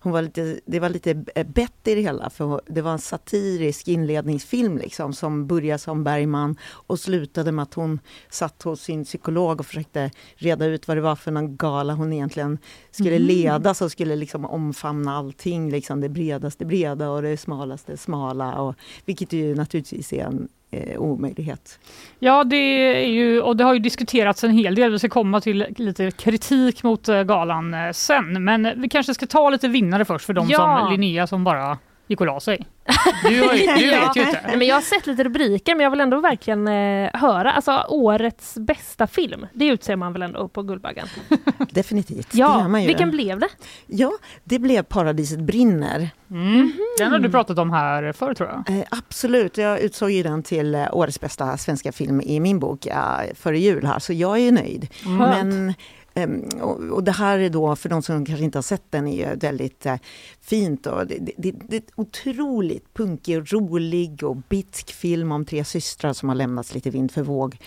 hon var lite, det var lite bett i det hela för det var en satirisk inledningsfilm liksom som började som Bergman och slutade med att hon satt hos sin psykolog och försökte reda ut vad det var för någon gala hon egentligen skulle leda som skulle liksom omfamna allting, liksom det bredaste breda och det smalaste smala och vilket ju naturligtvis är en eh, omöjlighet. Ja, det är ju, och det har ju diskuterats en hel del. Vi ska komma till lite kritik mot eh, galan eh, sen. Men vi kanske ska ta lite vinnare först för de Ja. som Linnea som bara gick och la sig. Du, har ju, du vet ju inte. Nej, men jag har sett lite rubriker men jag vill ändå verkligen eh, höra. Alltså årets bästa film, det utser man väl ändå på Guldbaggen? Definitivt, det gör Ja, man ju. vilken blev det? Ja, det blev Paradiset brinner. Mm. Den har du pratat om här förr tror jag. Eh, absolut, jag utsåg ju den till eh, årets bästa svenska film i min bok eh, före jul här, så jag är nöjd. Men ehm, och, och det här är då, för de som kanske inte har sett den, är väldigt eh, fint och det, det, det, är otroligt punkig och rolig och bitsk film om tre systrar som har lämnats lite vind för våg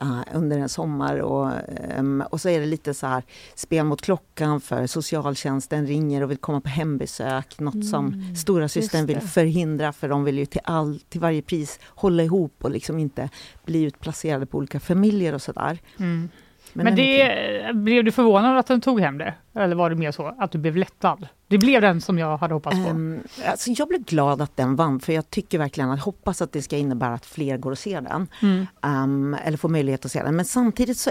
eh, under en sommar. Och, ehm, och så är det lite så här spel mot klockan för socialtjänsten ringer och vill komma på hembesök. Något som stora systern vill förhindra för de vill ju till, all, till varje pris hålla ihop och liksom inte bli utplacerade på olika familjer och sådär. Mm. Men, är det, blev du förvånad att den tog hem det? Eller var det mer så att du blev lättad? Det blev den som jag hade hoppats på. Um, alltså jag blev glad att den vann för jag tycker verkligen att hoppas att det ska innebära att fler går och ser den. Mm. Um, eller får möjlighet att se den. Men samtidigt så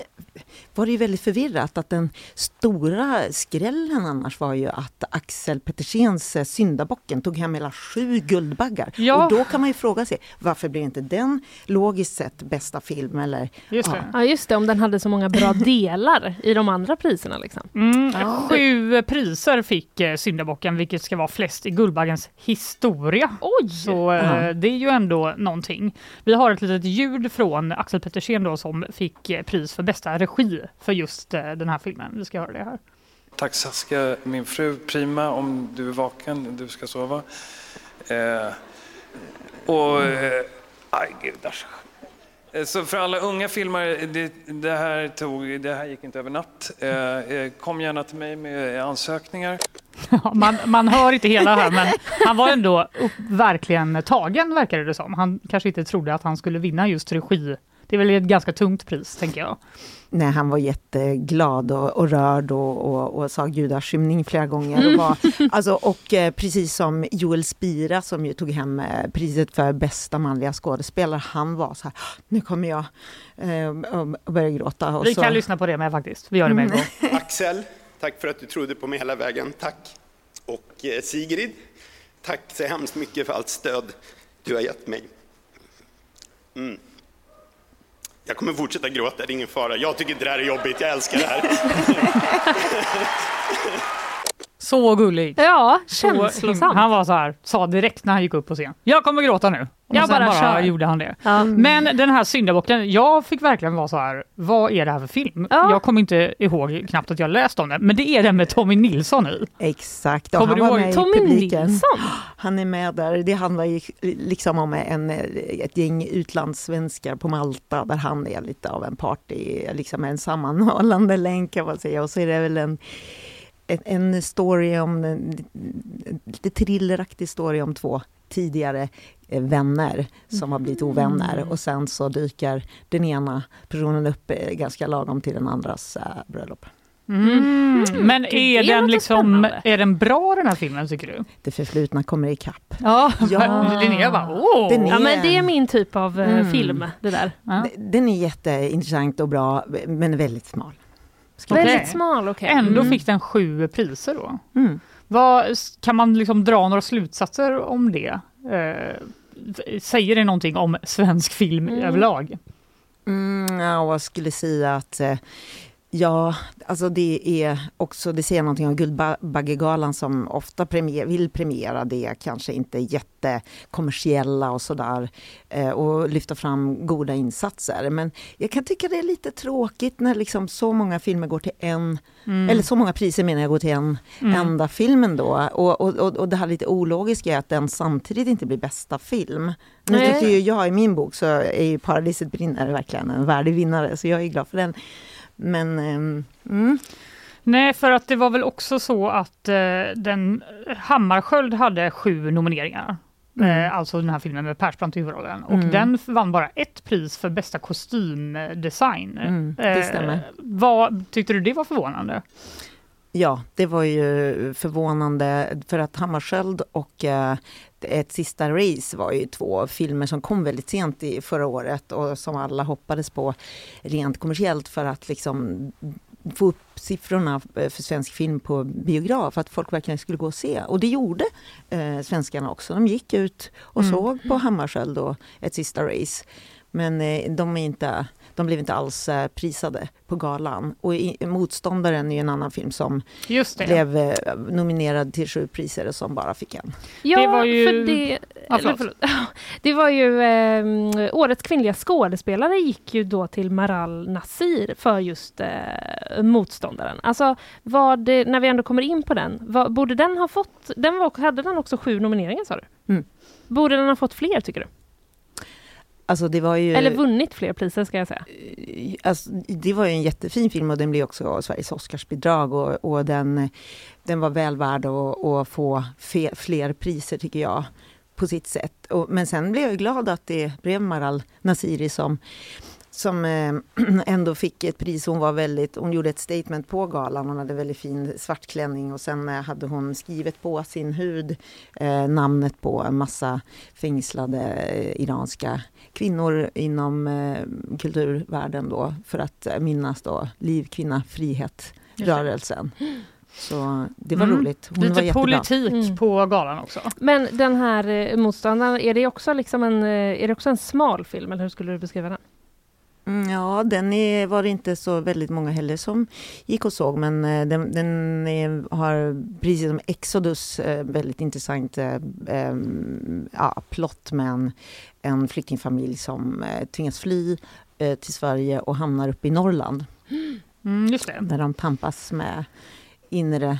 var det ju väldigt förvirrat att den stora skrällen annars var ju att Axel Petersens eh, Syndabocken tog hem hela sju Guldbaggar. Ja. Och då kan man ju fråga sig varför blir inte den logiskt sett bästa film? Eller, just det. Ja. ja just det, om den hade så många bra delar i de andra priserna. Liksom. Mm, ja. Sju priser fick eh, syndabocken, vilket ska vara flest i Guldbaggens historia. Oj! Så eh, det är ju ändå någonting. Vi har ett litet ljud från Axel Petersen då som fick eh, pris för bästa regi för just den här filmen. Vi ska höra det här. Tack Saskia, min fru Prima, om du är vaken, du ska sova. Eh, och... Eh, aj, gudars. Eh, så för alla unga filmare, det, det, här, tog, det här gick inte över natt. Eh, eh kom gärna till mig med ansökningar. man, man hör inte hela här, men han var ändå upp, verkligen tagen, verkade det som. Han kanske inte trodde att han skulle vinna just regi. Det är väl ett ganska tungt pris, tänker jag. Nej, han var jätteglad och, och rörd och, och, och sa gudaskymning flera gånger. Och, var, alltså, och eh, precis som Joel Spira som ju tog hem eh, priset för bästa manliga skådespelare, han var så här, nu kommer jag eh, och börja gråta. Och Vi så. kan lyssna på det med faktiskt, vi gör det med en gång. Axel, tack för att du trodde på mig hela vägen, tack. Och eh, Sigrid, tack så hemskt mycket för allt stöd du har gett mig. Mm. Jag kommer fortsätta gråta, det är ingen fara. Jag tycker inte det här är jobbigt, jag älskar det här. Så gullig. Ja, känslosam. Han var så här, sa direkt när han gick upp på scen. Jag kommer gråta nu. Och jag bara, bara gjorde han det. Ja. Men den här syndabocken, jag fick verkligen vara så här, vad är det här för film? Ja. Jag kommer inte ihåg knappt att jag läst om den, men det är den med Tommy Nilsson i. Exakt, kommer han var med Tommy publiken. Nilsson? Han är med där. Det handlar ju liksom om en, ett gäng utlandssvenskar på Malta där han är lite av en party, liksom en sammanhållande länk kan man säga. Och så är det väl en en story om, en lite thrilleraktig story om två tidigare eh, vänner som har blivit ovänner mm. och sen så dyker den ena personen upp eh, ganska lagom till den andras äh, bröllop. Mm. Mm. Men är den, liksom, är den bra den här filmen tycker du? Det förflutna kommer ikapp. Ja, ja. Linnea bara åh! Den är, ja, men det är min typ av mm. film det där. Ja. Den är jätteintressant och bra men väldigt smal. Okay. Väldigt smal, okej. Okay. Ändå mm. fick den sju priser då. Mm. Vad, kan man liksom dra några slutsatser om det? Eh, säger det någonting om svensk film mm. överlag? Mm, ja, jag skulle säga att eh, Ja, alltså det är också, det säger någonting om Guldbaggegalan som ofta premier, vill premiera det kanske inte jättekommersiella och sådär eh, och lyfta fram goda insatser. Men jag kan tycka det är lite tråkigt när liksom så många filmer går till en, mm. eller så många priser menar jag går till en mm. enda film ändå. Och, och, och, och det här lite ologiska är att den samtidigt inte blir bästa film. Nu tycker ju jag i min bok så är ju Paradiset brinner verkligen en värdig vinnare så jag är glad för den. Men um, mm. Nej, för att det var väl också så att eh, den Hammarskjöld hade sju nomineringar. Mm. Eh, alltså den här filmen med Persbrandt i huvudrollen. Och mm. den vann bara ett pris för bästa kostymdesign. Mm, det eh, stämmer. vad, tyckte du det var förvånande? Ja, det var ju förvånande för att Hammarskjöld och eh, ett sista race var ju två filmer som kom väldigt sent i förra året och som alla hoppades på rent kommersiellt för att liksom få upp siffrorna för svensk film på biograf, att folk verkligen skulle gå och se. Och det gjorde eh, svenskarna också. De gick ut och mm. såg på Hammarskjöld och ett sista race. Men eh, de är inte de blev inte alls eh, prisade på galan. Och i, Motståndaren är en annan film som blev eh, nominerad till sju priser och som bara fick en. Ja, det var ju... för det, ja, eller, förlåt. det var ju eh, årets kvinnliga skådespelare gick ju då till Maral Nasir för just eh, Motståndaren. Alltså, vad, när vi ändå kommer in på den, vad, borde den ha fått, den var, hade den också sju nomineringar sa du? Mm. Borde den ha fått fler tycker du? Alltså det var ju, Eller vunnit fler priser ska jag säga. Eh, alltså, det var ju en jättefin film och den blev också Sveriges Oscarsbidrag och, och den, den var väl värd att, att få fe, fler priser tycker jag på sitt sätt. Och, men sen blev jag glad att det blev Maral Nasiri som som eh, ändå fick ett pris. Hon var väldigt, hon gjorde ett statement på galan. Hon hade väldigt fin svart klänning och sen eh, hade hon skrivit på sin hud eh, namnet på en massa fängslade eh, iranska kvinnor inom eh, kulturvärlden då för att minnas då Liv, kvinna, frihet rörelsen. Så det var Mm. roligt. Hon Lite var politik Mm. på galan också. Men den här motståndaren, är det också liksom en, är det också en smal film eller hur skulle du beskriva den? Mm, Ja, den är, var det inte så väldigt många heller som gick och såg, men eh, den, den är, har precis som Exodus eh, väldigt intressant eh, ja, plott med en, en flyktingfamilj som tvingas fly eh, till Sverige och hamnar uppe i Norrland, Mm, just det. där de tampas med inre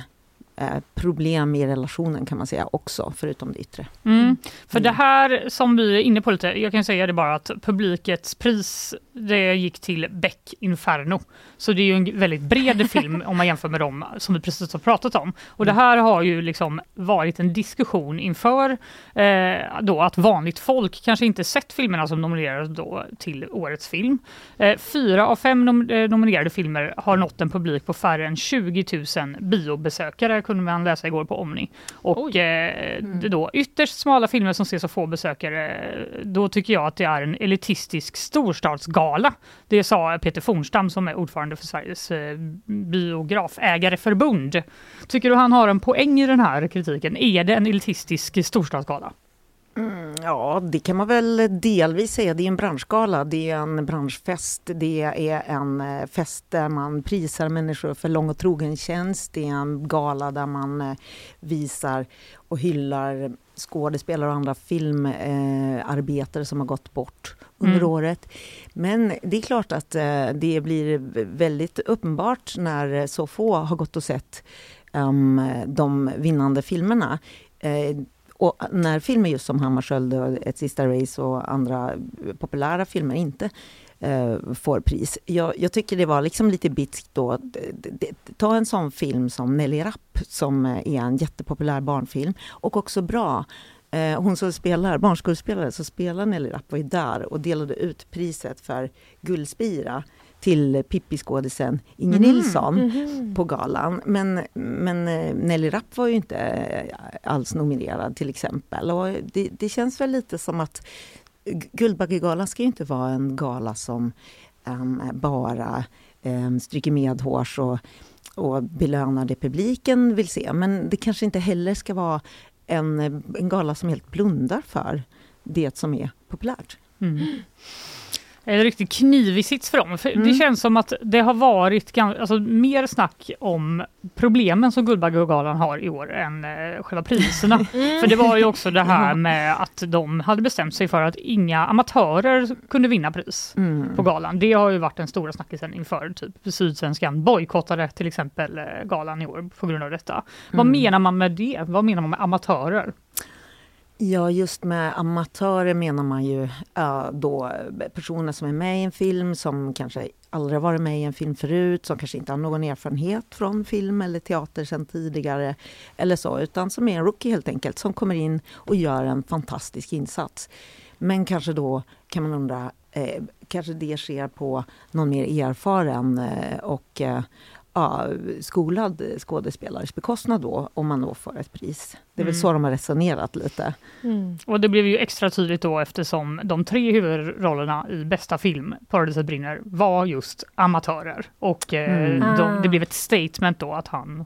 problem i relationen kan man säga också, förutom det yttre. Mm. För det här som vi är inne på lite, jag kan säga det bara att publikets pris det gick till Beck Inferno. Så det är ju en väldigt bred film om man jämför med dem som vi precis har pratat om. Och det här har ju liksom varit en diskussion inför eh, då att vanligt folk kanske inte sett filmerna som nominerades då till årets film. Eh, fyra av fem nom eh, nominerade filmer har nått en publik på färre än 20 000 biobesökare kunde man läsa igår på Omni. Och eh, det då ytterst smala filmer som ser så få besökare, då tycker jag att det är en elitistisk storstadsgala. Det sa Peter Fornstam som är ordförande för Sveriges eh, biografägareförbund. Tycker du han har en poäng i den här kritiken? Är det en elitistisk storstadsgala? Mm, ja, det kan man väl delvis säga. Det är en branschgala, det är en branschfest, det är en eh, fest där man prisar människor för lång och trogen tjänst. Det är en gala där man eh, visar och hyllar skådespelare och andra filmarbetare som har gått bort under Mm. året. Men det är klart att eh, det blir väldigt uppenbart när så få har gått och sett um, de vinnande filmerna. Eh, och när filmer just som Hammarskjöld och Ett sista race och andra populära filmer inte eh, får pris. Jag, jag tycker det var liksom lite bitskt då. Ta en sån film som Nelly Rapp som eh, är en jättepopulär barnfilm och också bra. Eh, hon som spelar, barnskådespelare, så spelar Nelly Rapp var ju där och delade ut priset för Guldspira till Pippi-skådisen Inger Mhm. Nilsson på galan. Men, men eh, Nelly Rapp var ju inte eh, alls nominerad till exempel. Och det, det känns väl lite som att Guldbaggegalan ska ju inte vara en gala som ehm, bara um, stryker medhårs och, och belönar det publiken vill se. Men det kanske inte heller ska vara en, en gala som helt blundar för det som är populärt. Mm. En riktigt knivig sits för dem. För Det Mm. känns som att det har varit alltså, mer snack om problemen som Guldbaggegalan har i år än eh, själva priserna. För det var ju också det här med att de hade bestämt sig för att inga amatörer kunde vinna pris Mm. på galan. Det har ju varit den stora snackisen inför typ Sydsvenskan bojkottade till exempel eh, galan i år på grund av detta. Vad Mm. menar man med det? Vad menar man med amatörer? Ja, just med amatörer menar man ju äh, då personer som är med i en film som kanske aldrig har varit med i en film förut, som kanske inte har någon erfarenhet från film eller teater sedan tidigare eller så, utan som är en rookie helt enkelt, som kommer in och gör en fantastisk insats. Men kanske då kan man undra, eh, kanske det sker på någon mer erfaren eh, och eh, skolad skådespelares bekostnad då, om man då får ett pris. Det är väl Mm. så de har resonerat lite. Och det blev ju extra tydligt då eftersom de tre huvudrollerna i bästa film, Paradiset brinner, var just amatörer. Och eh, Mm. de, Ah. det blev ett statement då att han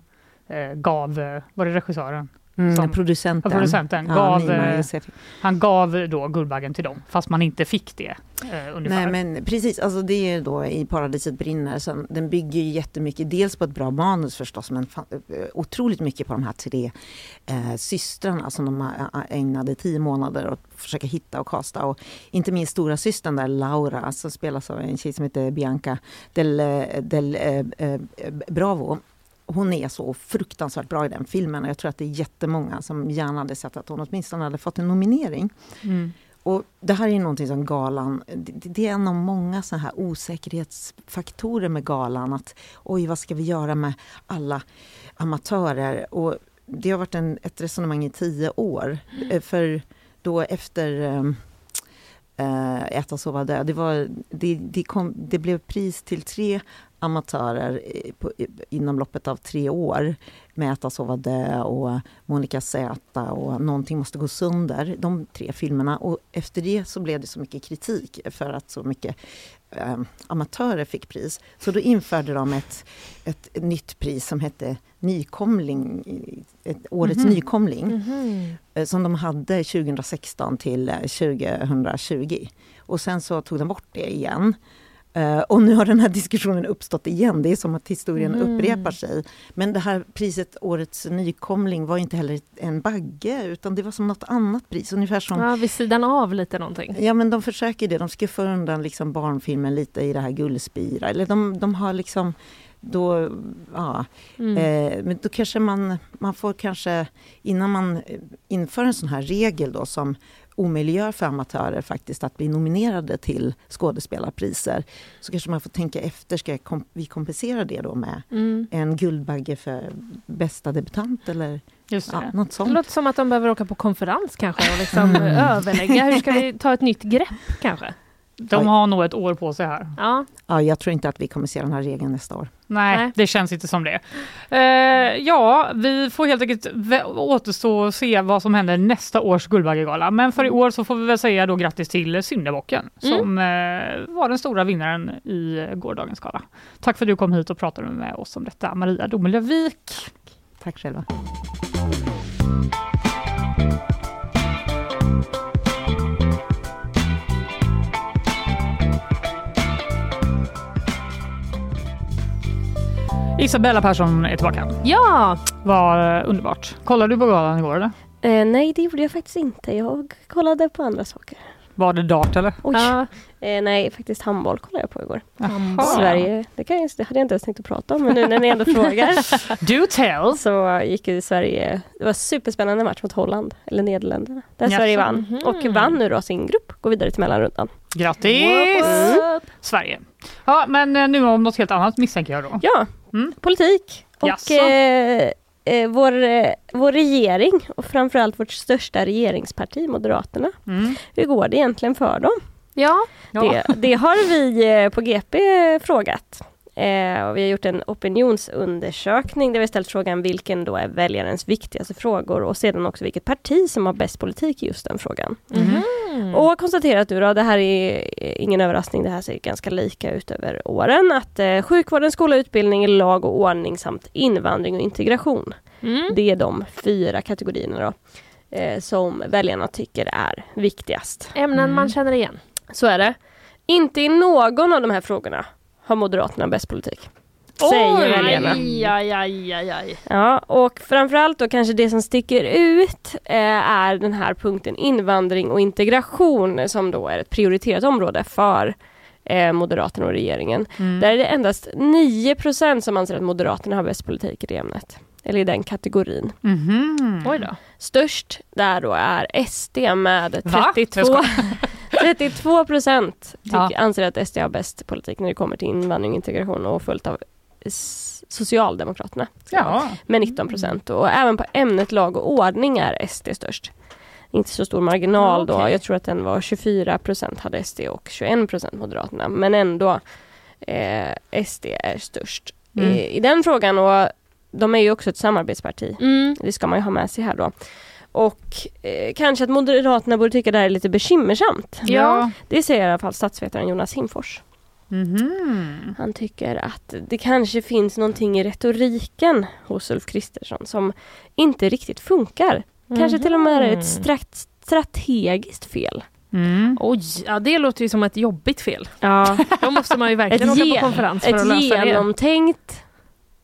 eh, gav, eh, var det regissören? Mm, Som- producenten. Ja, producenten Ja, gav, eh, Josef. Han gav då Guldbaggen till dem, fast man inte fick det. Eh. Nej men precis, alltså det är då i Paradiset brinner, så den bygger ju jättemycket, dels på ett bra manus förstås, men fa- eh, otroligt mycket på de här tre eh, systrarna som de ägnade tio månader åt att försöka hitta och kasta. Och inte minst stora systern där, Laura, som spelas av en tjej som heter Bianca del, eh, del eh, eh, Bravo. Hon är så fruktansvärt bra i den filmen och jag tror att det är jättemånga som gärna hade sett att hon åtminstone hade fått en nominering. Mm. Och det här är någonting som galan, det, är en av många så här osäkerhetsfaktorer med galan. Att oj, vad ska vi göra med alla amatörer? Och det har varit en, ett resonemang i tio år. Eh, För då efter eh, eh, Äta, sova, dö. Det, var, det, det, kom, det blev pris till tre amatörer på, inom loppet av tre år med Äta, sova, dö och Monica Z och Någonting måste gå sönder. De tre filmerna. Och efter det så blev det så mycket kritik för att så mycket eh, amatörer fick pris. Så då införde de ett, ett nytt pris som hette Nykomling, ett, Årets Mhm. nykomling eh, som de hade 2016 till eh, 2020. Och sen så tog de bort det igen. Eh, och nu har den här diskussionen uppstått igen. Det är som att historien Mm. upprepar sig. Men det här priset Årets nykomling var inte heller en bagge utan det var som något annat pris. Ungefär som Ja, vid sidan av lite någonting. Ja men de försöker det, de skuffar undan liksom barnfilmen lite i det här guldspira. Eller de, de har liksom då, ja, Mm. eh, men då kanske man, man får kanske, innan man eh, inför en sån här regel då som omöjliggör för amatörer faktiskt att bli nominerade till skådespelarpriser, så kanske man får tänka efter, ska kom, vi kompensera det då med Mm. en Guldbagge för bästa debutant eller Just ja, det. något Det sånt? låter som att de behöver åka på konferens kanske och liksom Mm. överlägga. Hur ska vi ta ett nytt grepp kanske? De har nog ett år på sig här. Ja, Ja, jag tror inte att vi kommer se den här regeln nästa år. Nej, Nej. det känns inte som det. Eh, ja, vi får helt enkelt återstå och se vad som händer nästa års Guldbaggegala. Men för i år så får vi väl säga då grattis till Syndabocken Mm. som eh, var den stora vinnaren i gårdagens gala. Tack för att du kom hit och pratade med oss om detta, Maria Domelövik. Tack själva. Isabella Persson är tillbaka. ja. Var eh, underbart. Kollade du på galan igår eller? Eh, nej, det gjorde jag faktiskt inte. Jag kollade på andra saker. Var det dart eller? Oj. ja. Eh, nej, faktiskt handboll kollade jag på igår. Jaha. Sverige, det, kan jag, det hade jag inte ens tänkt att prata om, men nu när ni ändå frågar Do tell! så gick ju Sverige, det var en superspännande match mot Holland, eller Nederländerna, där Jaså. Sverige vann. Mhm. Och vann nu då sin grupp, går vidare till mellanrundan. Grattis! Sverige. Ja, men eh, nu om något helt annat misstänker jag då. Ja, Mm. politik. Och eh, eh, vår, eh, vår regering och framförallt vårt största regeringsparti, Moderaterna. Mm. Hur går det egentligen för dem? ja. Ja. Det, det har vi eh, på GP frågat. Eh, och vi har gjort en opinionsundersökning där vi ställt frågan vilken då är väljarens viktigaste frågor och sedan också vilket parti som har bäst politik i just den frågan. Mhm. Och konstaterat du då, det här är ingen överraskning, det här ser ganska lika ut över åren, att eh, sjukvården, skola, utbildning, lag och ordning samt invandring och integration. Mm. Det är de fyra kategorierna då, eh, som väljarna tycker är viktigast. Ämnen Mm. man känner igen. Så är det. Inte i någon av de här frågorna har Moderaterna bäst politik. Säger väljarna. Aj, aj, aj, aj, aj. Ja, och framförallt då kanske det som sticker ut eh, är den här punkten invandring och integration som då är ett prioriterat område för eh, Moderaterna och regeringen. Mm. Där är det endast 9% som anser att Moderaterna har bäst politik i det ämnet. Eller i den kategorin. Mhm. Oj då. Störst där då är SD med Va? 32, Jag 32 procent Ja. anser att SD har bäst politik när det kommer till invandring och integration och följt av Socialdemokraterna Ja. med 19 procent. Och även på ämnet lag och ordning är SD störst. Inte så stor marginal då. Okej. Jag tror att den var 24 procent hade SD och 21 procent Moderaterna. Men ändå eh, SD är störst Mm. i, i den frågan. Och de är ju också ett samarbetsparti. Mm. Det ska man ju ha med sig här då. Och eh, kanske att Moderaterna borde tycka det här är lite bekymmersamt. Ja. Det säger i alla fall statsvetaren Jonas Simfors. Mhm. Han tycker att det kanske finns någonting i retoriken hos Ulf Kristersson som inte riktigt funkar. Kanske till och med är ett strat- strategiskt fel. Mm. Oj, ja, det låter ju som ett jobbigt fel. Ja, Då måste man ju verkligen Ett åka på konferens för att ett lösa det. genomtänkt,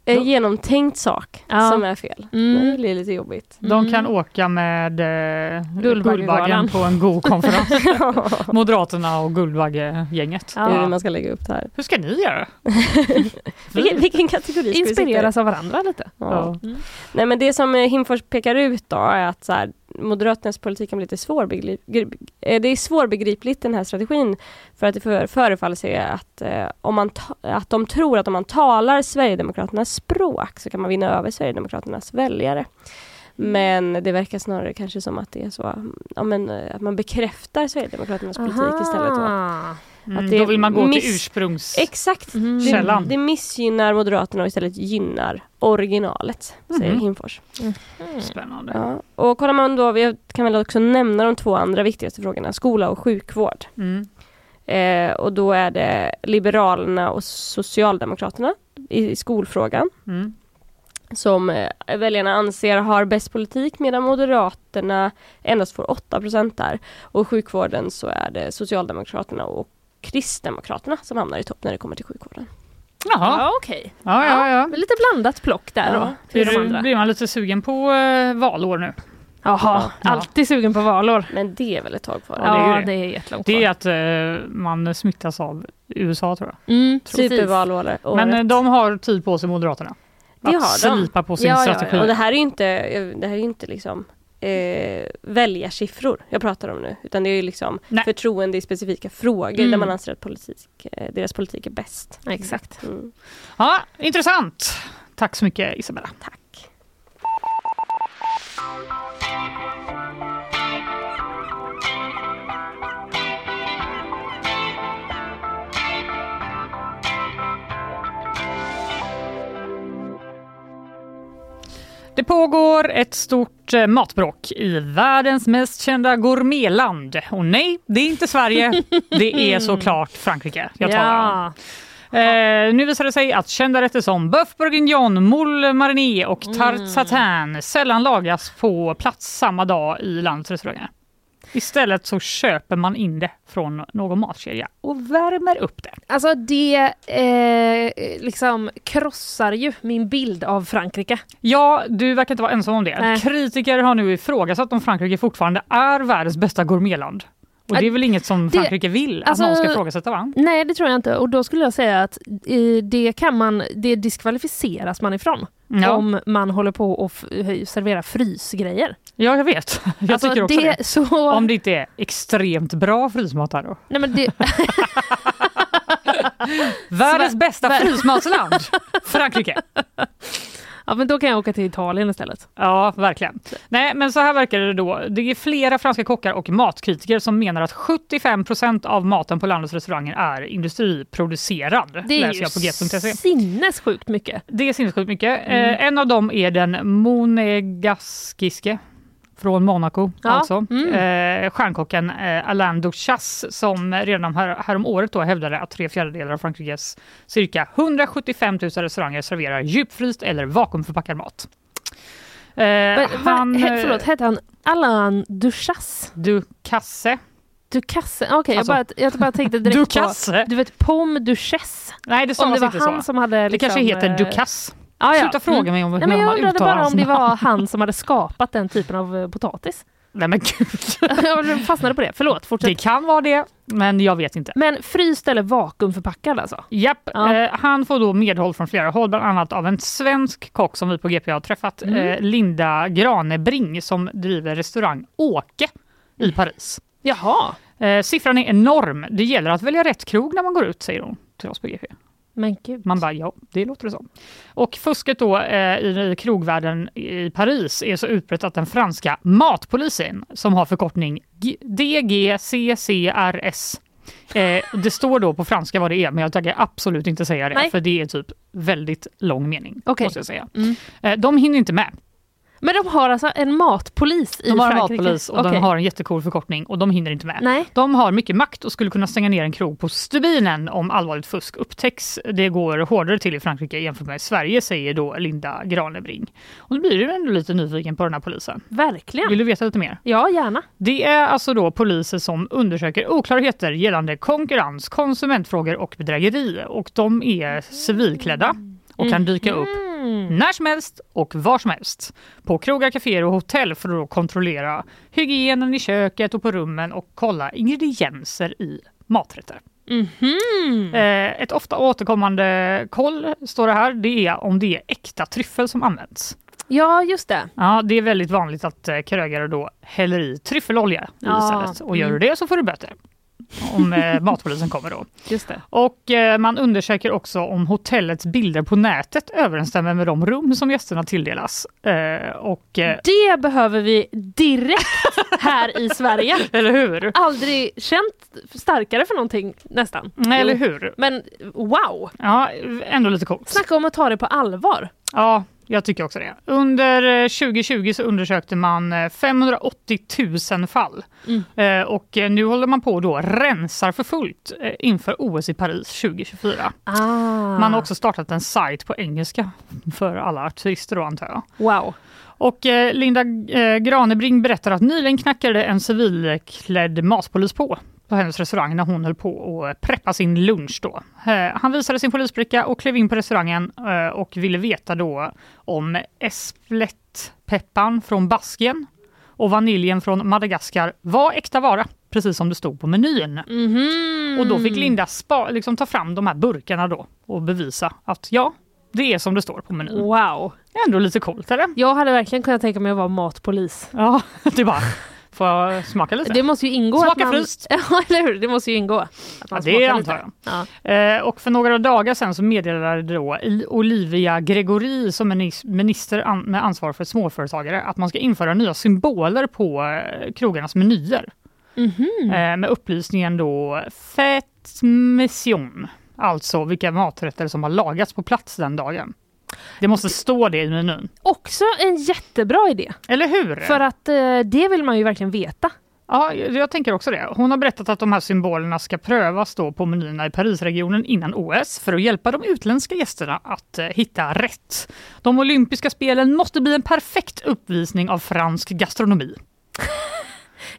en Ja. genomtänkt sak Ja. som är fel. Mm. Det blir lite jobbigt. De kan åka med eh. Guldbaggen på en god konferens. Moderaterna och Guldbaggegänget. Det är hur Ja. man ska lägga upp det här. Hur ska ni göra? Vilken, vilken kategori ska vi? Inspireras av varandra lite. Ja. Ja. Nej men det som eh, Himfors pekar ut då är att så här, Moderaternas politik kan bli lite svårbegriplig. Det är svårbegripligt den här strategin för att det för, förefaller sig att, eh, om man att de tror att om man talar Sverigedemokraternas språk så kan man vinna över Sverigedemokraternas väljare. Men det verkar snarare kanske som att det är så ja, men, eh, att man bekräftar Sverigedemokraternas politik istället. Då. Mm, då vill man gå miss- till ursprungs... Exakt! Mm. Det, det missgynnar Moderaterna och istället gynnar originalet, säger Mhm. Himfors. Spännande. Ja. Och kollar man då, vi kan väl också nämna de två andra viktigaste frågorna, skola och sjukvård. Mm. Eh, och då är det Liberalerna och Socialdemokraterna i, i skolfrågan. Mm. Som eh, väljarna anser har bäst politik medan Moderaterna endast får 8 där. Och sjukvården så är det Socialdemokraterna och Kristdemokraterna som hamnar i topp när det kommer till sjukvården. Jaha. Ja, okej. Ja, ja, ja. Lite blandat plock där Ja. då. Blir, man lite sugen på eh, valår nu? Jaha, Ja. alltid sugen på valår. Men det är väl ett tag kvar? Ja, det är ju det. det är jättelångt Det är kvar. att eh, man smittas av USA tror jag. Mm. Supervalåret. Men eh, de har tid på sig Moderaterna. Det att har de. slipa på sin ja, strategi. Ja, ja. Och det här är ju inte, det här är inte liksom eh, väljarsiffror jag pratar om nu. Utan det är ju liksom Nej. förtroende i specifika frågor Mm. där man anser att politik, eh, deras politik är bäst. Exakt. Mm. Ja, intressant. Tack så mycket Isabella. Tack. Det pågår ett stort eh, matbråk i världens mest kända gourmetland. Och nej, det är inte Sverige. Det är såklart Frankrike jag talar om. Ja. Eh, nu visar det sig att kända rätter som bœuf bourguignon, moule mariné och tarte satin sällan lagas på plats samma dag i landets restauranger. Istället så köper man in det från någon matkedja och värmer upp det. Alltså det eh, liksom krossar ju min bild av Frankrike. Ja, du verkar inte vara ensam om det. Nej. Kritiker har nu ifrågasatt om Frankrike fortfarande är världens bästa gourmetland. Och det är väl inget som Det- Frankrike vill alltså- att någon ska ifrågasätta va? Nej, det tror jag inte. Och då skulle jag säga att eh, det kan man, det diskvalificeras man ifrån. Ja. Om man håller på och servera frysgrejer. Ja, jag vet. Jag Alltså, tycker också det, det. Så... Om det inte är extremt bra frysmat här då. Nej, men det... Världens bästa frysmatsland, Frankrike. Ja, men då kan jag åka till Italien istället. Ja, verkligen. Nej, men så här verkar det då. Det är flera franska kockar och matkritiker som menar att 75% av maten på landets restauranger är industriproducerad. Det är läser ju jag på get.se. sinnessjukt mycket. Det är sinnessjukt mycket. Mm. Eh, en av dem är den monegaskiske från Monaco. Ja, Alltså. mm. Eh, stjärnkocken eh, Alain Duchasse som redan här, härom året då hävdade att tre fjärdedelar av Frankrikes cirka 175 000 restauranger serverar djupfryst eller vakuumförpackad mat. Eh, Men, han, he, förlåt, hette han Alain Duchasse? Ducasse. Ducasse? Okej, Alltså, jag, bara, jag bara tänkte direkt Ducasse? på... Du vet, Pomme Duchesse. Nej, det Om det var han så. som hade Det liksom, kanske heter eh, Ducasse. Ja, ja. Sluta fråga Mm. mig om hur Nej, men jag undrade bara om det var han som hade skapat den typen av eh, potatis. Nej men gud. jag fastnade på det. Förlåt, fortsätt. Det kan vara det, men jag vet inte. Men fryst eller vakuumförpackad alltså? Japp, Ja. eh, han får då medhåll från flera håll, bland annat av en svensk kock som vi på GP har träffat, Mm. eh, Linda Granebring som driver restaurang Åke Mm. i Paris. Jaha, Eh, siffran är enorm. Det gäller att välja rätt krog när man går ut, säger hon till oss på GP. Men gud. Man bara, ja, det låter det som. Och fusket då eh, i, i krogvärlden i Paris är så utbrett att den franska matpolisen, som har förkortning DGCCRS, eh, det står då på franska vad det är, men jag tänker absolut inte säga det, Nej. för det är typ väldigt lång mening. Okej. Måste jag säga. Mm. Eh, de hinner inte med. Men de har alltså en matpolis i De har en Frankrike? matpolis och Okej. de har en jättecool förkortning och de hinner inte med. Nej. De har mycket makt och skulle kunna stänga ner en krog på stubinen om allvarligt fusk upptäcks. Det går hårdare till i Frankrike jämfört med Sverige, säger då Linda Granebring. Och nu blir du ändå lite nyfiken på den här polisen. Verkligen. Vill du veta lite mer? Ja, gärna. Det är alltså då poliser som undersöker oklarheter gällande konkurrens, konsumentfrågor och bedrägeri. Och de är civilklädda och kan dyka upp Mm. när som helst och var som helst. På krogar, kaféer och hotell för att kontrollera hygienen i köket och på rummen och kolla ingredienser i maträtter. Mhm. Eh, ett ofta återkommande koll, står det här, det är om det är äkta tryffel som används. Ja, just det. Ja, det är väldigt vanligt att eh, krögare då häller i tryffelolja i Ja, istället. Och gör mm. du det så får du böter. Om eh, matpolisen kommer då. Just det. Och eh, man undersöker också om hotellets bilder på nätet överensstämmer med de rum som gästerna tilldelas. Eh, och, eh, Det behöver vi direkt här i Sverige. eller hur? Aldrig känt starkare för någonting nästan. Nej, eller hur? Men wow! Ja, ändå lite coolt. Snacka om att ta det på allvar. Ja, jag tycker också det. Under eh, 2020 så undersökte man eh, 580 000 fall. Mm. Eh, Och eh, nu håller man på då rensar för fullt eh, inför OS i Paris 2024. Ah. Man har också startat en sajt på engelska för alla artister då antar jag. Wow. Och eh, Linda eh, Granebring berättar att nyligen knackade en civilklädd matpolis på på hennes restaurang när hon höll på att preppa sin lunch. Då. Eh, han visade sin polisbricka och klev in på restaurangen eh, och ville veta då om esplettpepparn från Baskien och vaniljen från Madagaskar var äkta vara, precis som det stod på menyn. Mhm. Och då fick Linda spa, liksom ta fram de här burkarna då och bevisa att ja, det är som det står på menyn. Wow. Ändå lite coolt, eller? Jag hade verkligen kunnat tänka mig att vara matpolis. Ja, det bara, får jag smaka lite? Det måste ju ingå Smaka att man... fryst. Ja, eller hur? Det måste ju ingå. Att Ja, man det smakar antar lite. jag. Ja. Eh, och för några dagar sedan så meddelade då I- Olivia Gregori som minis- minister med ansvar för småföretagare att man ska införa nya symboler på eh, krogarnas menyer. Mhm. Eh, med upplysningen då Fête Mission, alltså vilka maträtter som har lagats på plats den dagen. Det måste stå det i menyn. Också en jättebra idé. Eller hur? För att eh, det vill man ju verkligen veta. Ja, jag tänker också det. Hon har berättat att de här symbolerna ska prövas då på menyerna i Parisregionen innan OS för att hjälpa de utländska gästerna att eh, hitta rätt. De olympiska spelen måste bli en perfekt uppvisning av fransk gastronomi.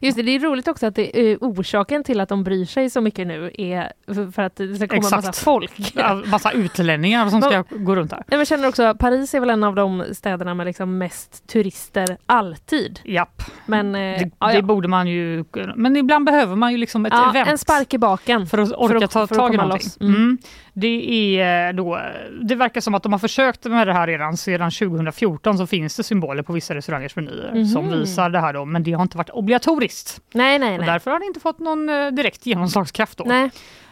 Just det, det är roligt också att det, eh, orsaken till att de bryr sig så mycket nu är för- att det ska komma Exakt. massa folk. Ja, Massa utlänningar som ska gå runt här. Men känner också, Paris är väl en av de städerna med liksom mest turister alltid. Japp, Men, eh, det, ja, det ja. borde man ju Men ibland behöver man ju liksom ett Ja, event. en spark i baken. för att orka att- ta för att tag i någonting. Mm. Mm. Det, är då, det verkar som att de har försökt med det här redan. Sedan 2014 så finns det symboler på vissa restaurangers menyer som Mhm. visar det här då, men det har inte varit obligatoriskt. Nej, nej, Och nej. därför har det inte fått någon eh, direkt genomslagskraft. Då. nej.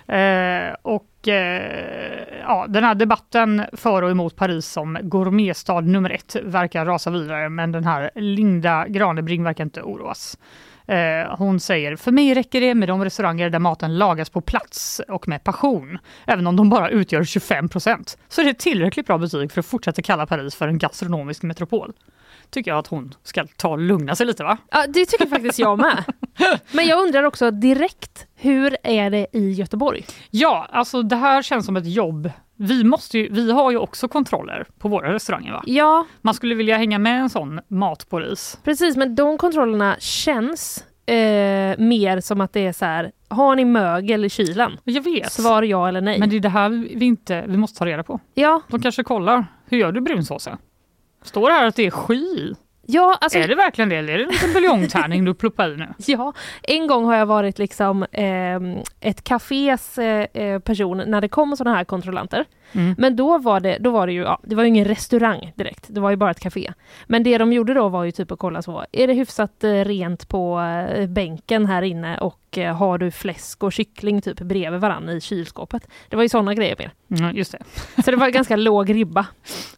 Eh, och eh, ja, den här debatten för och emot Paris som gourmetstad nummer ett verkar rasa vidare, men den här Linda Granebring verkar inte oroas. Eh, hon säger, för mig räcker det med de restauranger där maten lagas på plats och med passion. Även om de bara utgör 25 procent. Så är det tillräckligt bra betyg för att fortsätta kalla Paris för en gastronomisk metropol. Tycker jag att hon ska ta och lugna sig lite va? Ja, det tycker faktiskt jag med. Men jag undrar också direkt, hur är det i Göteborg? Ja, alltså det här känns som ett jobb. Vi, måste ju, vi har ju också kontroller på våra restauranger. Va? Ja, Man skulle vilja hänga med en sån matpolis. precis, men de kontrollerna känns eh, mer som att det är så här, har ni mögel i kylen? Jag vet, Svar ja eller nej. men det är det här vi, inte, vi måste ta reda på. Ja, De kanske kollar, hur gör du brunsåsen? Står det här att det är sky ja, alltså, Är det verkligen det eller är det en liten buljongtärning du pluppar i nu? ja, en gång har jag varit liksom eh, ett kafés eh, eh, person när det kom sådana här kontrollanter. Mm. Men då var det, då var det ju, ja, det var ju ingen restaurang direkt, det var ju bara ett café. Men det de gjorde då var ju typ att kolla så, är det hyfsat eh, rent på eh, bänken här inne och eh, har du fläsk och kyckling typ bredvid varann i kylskåpet? Det var ju sådana grejer mer. Mm, just det. Så det var ganska låg ribba.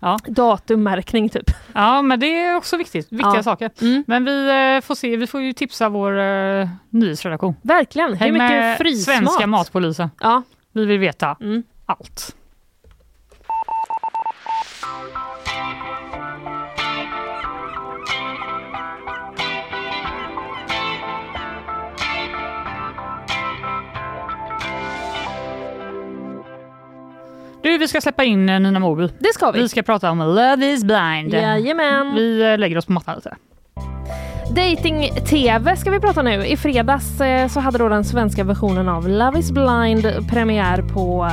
Ja. Datummärkning typ. Ja, men det är också viktigt. Viktiga Ja. saker. Mm. Men vi får se, vi får ju tipsa vår eh, nyhetsredaktion. Verkligen, hur mycket frysmat? svenska matpolisen. Ja. Vi vill veta Mm. allt. Du, vi ska släppa in eh, Nina Moby. Det ska vi. Vi ska prata om Love is blind. Jajamän. Vi eh, lägger oss på mattan lite. Dating-tv ska vi prata nu. I fredags eh, så hade då den svenska versionen av Love is blind premiär på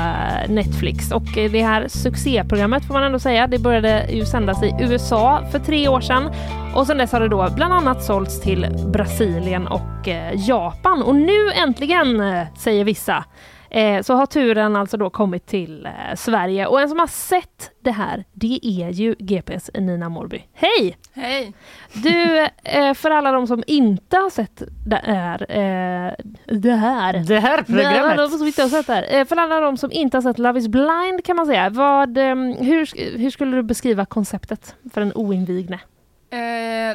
Netflix och det här succéprogrammet får man ändå säga, det började ju sändas i USA för tre år sedan och sedan dess har det då bland annat sålts till Brasilien och Japan och nu äntligen, säger vissa, Eh, så har turen alltså då kommit till eh, Sverige och en som har sett det här det är ju GPs Nina Morby. Hej! Hej! Du, eh, för alla de som inte har sett det här, eh, det här, Det här programmet. de som inte har sett det här. Eh, för alla de som inte har sett Love is blind kan man säga, vad, eh, hur, hur skulle du beskriva konceptet för en oinvigne?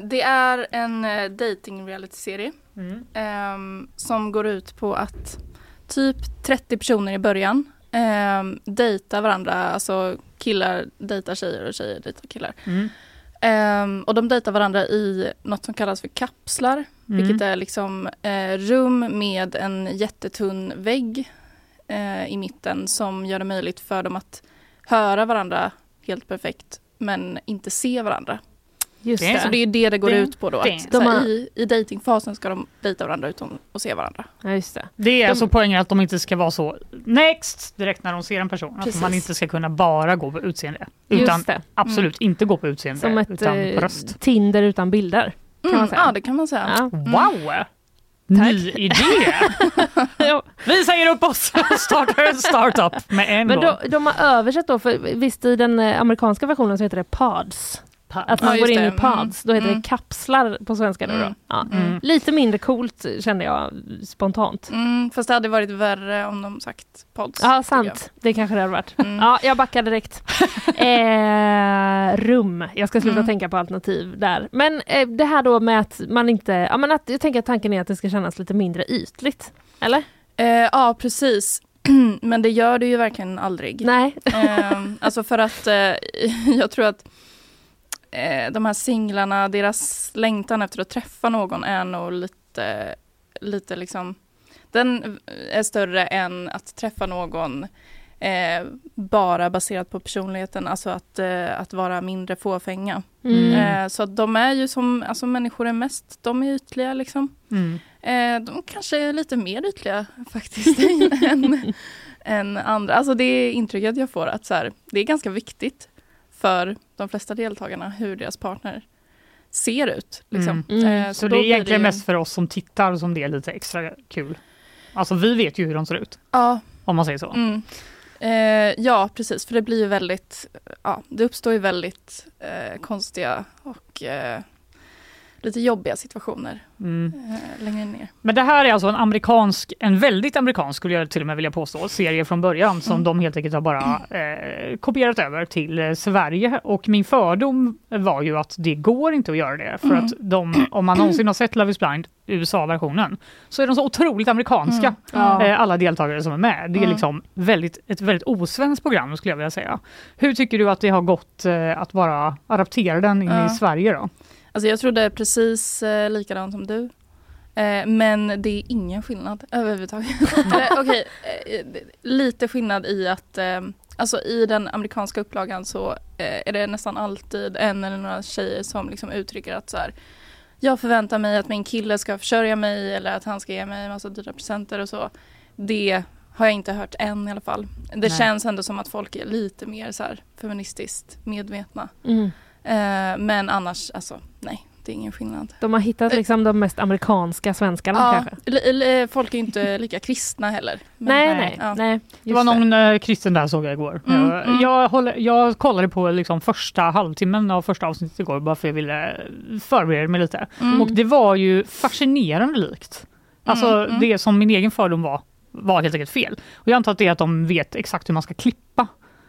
Det är en dating reality-serie ehm, som går ut på att typ 30 personer i början um, dejtar varandra, alltså killar dejtar tjejer och tjejer dejtar killar. Mm. Ehm, och de dejtar varandra i något som kallas för kapslar, Mm. vilket är liksom eh, rum med en jättetunn vägg eh, i mitten som gör det möjligt för dem att höra varandra helt perfekt men inte se varandra. Just Det är Så det är det det går Det- ut på då. Att, de har- i, I datingfasen ska de dejta varandra utan att se varandra. Ja, just det. Det är De- alltså poängen att de inte ska vara så next direkt när de ser en person. Att Precis. man inte ska kunna bara gå på utseende. Just Utan det. absolut inte gå på utseende Som ett utan eh, på röst. Tinder utan bilder. Kan man säga. Ja, det kan man säga. Ja. Wow! Ny idé! Vi säger upp oss och startar en startup med en Men gång. då, de har översatt då, för visst i den eh, amerikanska versionen så heter det pods. Att man Ja, går in det. i pods, då heter Mm. det kapslar på svenska. Då, då. Mm. Ja. Mm. Lite mindre coolt kände jag spontant. Mm, fast det hade varit värre om de sagt pods. Ja, sant. Det kanske det hade varit. Mm. Ja, jag backar direkt. eh, rum. Jag ska sluta Mm. tänka på alternativ där. Men eh, det här då med att man inte... Ja, men att, jag tänker att tanken är att det ska kännas lite mindre ytligt. Eller? Eh, ja, precis. Men det gör det ju verkligen aldrig. Nej. Ehm, alltså för att eh, jag tror att eh, de här singlarna, deras längtan efter att träffa någon är nog lite, lite liksom, den är större än att träffa någon eh, bara baserat på personligheten, alltså att, eh, att vara mindre fåfänga. Mm. Eh, så de är ju som alltså människor är mest, de är ytliga liksom. Mm. Eh, de kanske är lite mer ytliga faktiskt än, än andra. Alltså det är intrycket jag får att så här, det är ganska viktigt för de flesta deltagarna hur deras partner ser ut. Liksom. Mm. Mm. Eh, Så, då det är egentligen ju- mest för oss som tittar som det är lite extra kul. Alltså vi vet ju hur de ser ut, Ja, om man säger så. mm. eh, ja, precis. För det blir ju väldigt, ja, det uppstår ju väldigt eh, konstiga och eh, lite jobbiga situationer Mm. eh, längre ner. Men det här är alltså en amerikansk, en väldigt amerikansk skulle jag till och med vilja påstå, serie från början som Mm. de helt enkelt har bara eh, kopierat över till eh, Sverige. Och min fördom var ju att det går inte att göra det för Mm. att de, om man någonsin har sett Love is blind, USA-versionen, så är de så otroligt amerikanska. Mm. Ja. Eh, alla deltagare som är med. Det är liksom väldigt, ett väldigt osvenskt program skulle jag vilja säga. Hur tycker du att det har gått att bara adaptera den in Ja. i Sverige då? Alltså jag trodde precis eh, likadant som du. Eh, men det är ingen skillnad överhuvudtaget. Eller, Okej, eh, lite skillnad i att eh, alltså i den amerikanska upplagan så eh, är det nästan alltid en eller några tjejer som liksom uttrycker att så här, jag förväntar mig att min kille ska försörja mig eller att han ska ge mig en massa dyra presenter och så. Det har jag inte hört än i alla fall. Det Nej. känns ändå som att folk är lite mer så här feministiskt medvetna. Mm. Eh, men annars, alltså nej, det är ingen skillnad. De har hittat liksom de mest amerikanska svenskarna Ja, kanske? li- folk är inte lika kristna heller. Men- Nej, nej, nej, ja. nej. Det var någon eh, kristen där såg jag igår. Mm, jag, mm. jag, håller, jag kollade på liksom första halvtimmen av första avsnittet igår bara för att jag ville förbereda mig lite. Mm. Och det var ju fascinerande likt. Alltså Mm, mm. det som min egen fördom var, var helt enkelt fel. Och jag antar att det är att de vet exakt hur man ska klippa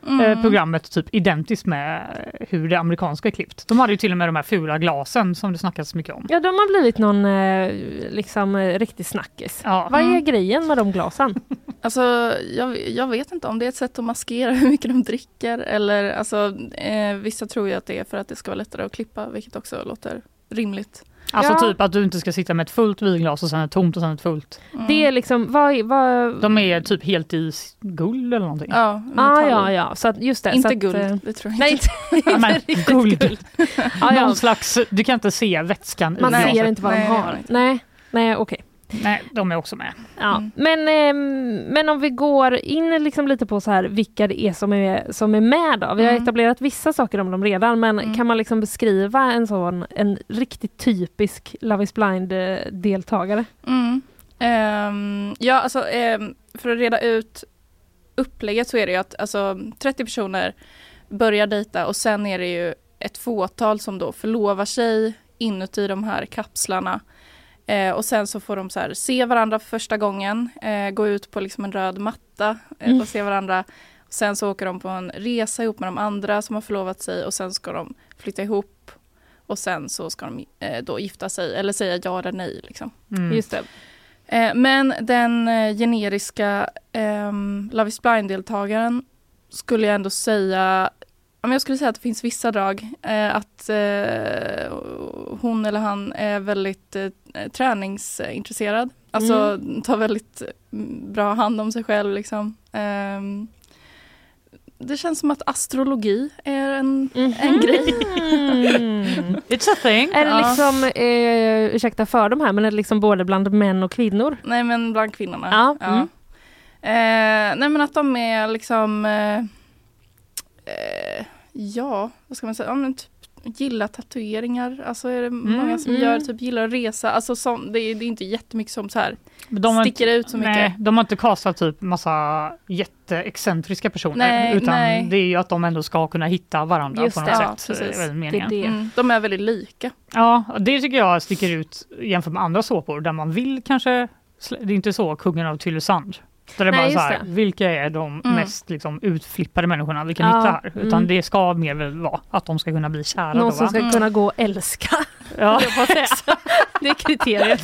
Mm. eh, programmet typ identiskt med hur det amerikanska är klippt. De hade ju till och med de här fula glasen som det snackas mycket om. Ja, de har blivit någon eh, liksom eh, riktig snackis. Ja. Vad är Mm. grejen med de glasen? Alltså, jag, jag vet inte om det är ett sätt att maskera hur mycket de dricker eller alltså eh, vissa tror ju att det är för att det ska vara lättare att klippa vilket också låter rimligt. Alltså Ja. typ att du inte ska sitta med ett fullt vinglas och sen ett tomt och sen ett fullt. Mm. Det är liksom, vad... vad... De är typ helt i guld eller någonting. Ja, ah, ja, ja, så att just det. Inte så att, guld, eh, det tror jag Nej, inte. inte, Ja, men inte riktigt guld. Ja. Någon slags, du kan inte se vätskan Man i ser glaset. inte vad Nej, de har. inte. Nej, nej okej. Nej, de är också med. Ja. Mm. Men, ehm, men om vi går in liksom lite på så här vilka det är som är, som är med då. Vi har Mm. etablerat vissa saker om dem redan men Mm. kan man liksom beskriva en sån, en riktigt typisk Love is blind eh, deltagare? Ehm, ja, alltså ehm, för att reda ut upplägget så är det ju att alltså 30 personer börjar dejta och sen är det ju ett fåtal som då förlovar sig inuti de här kapslarna. Eh, och sen så får de så här, se varandra för första gången, eh, gå ut på liksom en röd matta eh, Mm. och se varandra. Sen så åker de på en resa ihop med de andra som har förlovat sig och sen ska de flytta ihop och sen så ska de eh, då gifta sig eller säga ja eller nej. Liksom. Mm. Just det. Eh, men den eh, generiska eh, Love is blind-deltagaren skulle jag ändå säga men jag skulle säga att det finns vissa drag. Eh, att eh, hon eller han är väldigt eh, träningsintresserad. Alltså tar väldigt mm, bra hand om sig själv. Liksom. Ehm, det känns som att astrologi är en, en grej. Mm. It's a thing. Är det Ja. liksom, eh, ursäkta för de här, men är det liksom både bland män och kvinnor? Nej men bland kvinnorna. Ja, mm. Eh, nej men att de är liksom eh, Ja, vad ska man säga? Ja, men typ gillar tatueringar. Alltså är det många som mm. gör typ gillar att resa. Alltså som, det, är, det är inte jättemycket som så här de har sticker inte, ut så mycket. Nej, de har inte kastat typ massa jätteexcentriska personer. Nej, utan nej. det är ju att de ändå ska kunna hitta varandra Just på något det, ja, sätt. precis. är Det är det. Mm, de är väldigt lika. Ja, det tycker jag sticker ut jämfört med andra såpor där man vill kanske, det är inte så Kungen av Tylösand. Där det är Nej, bara så här, vilka är de Mm. mest liksom, utflippade människorna vi kan Ja, hitta här? Utan mm. det ska mer väl vara att de ska kunna bli kära Någon då som ska kunna gå och älska. Ja. Det är kriteriet.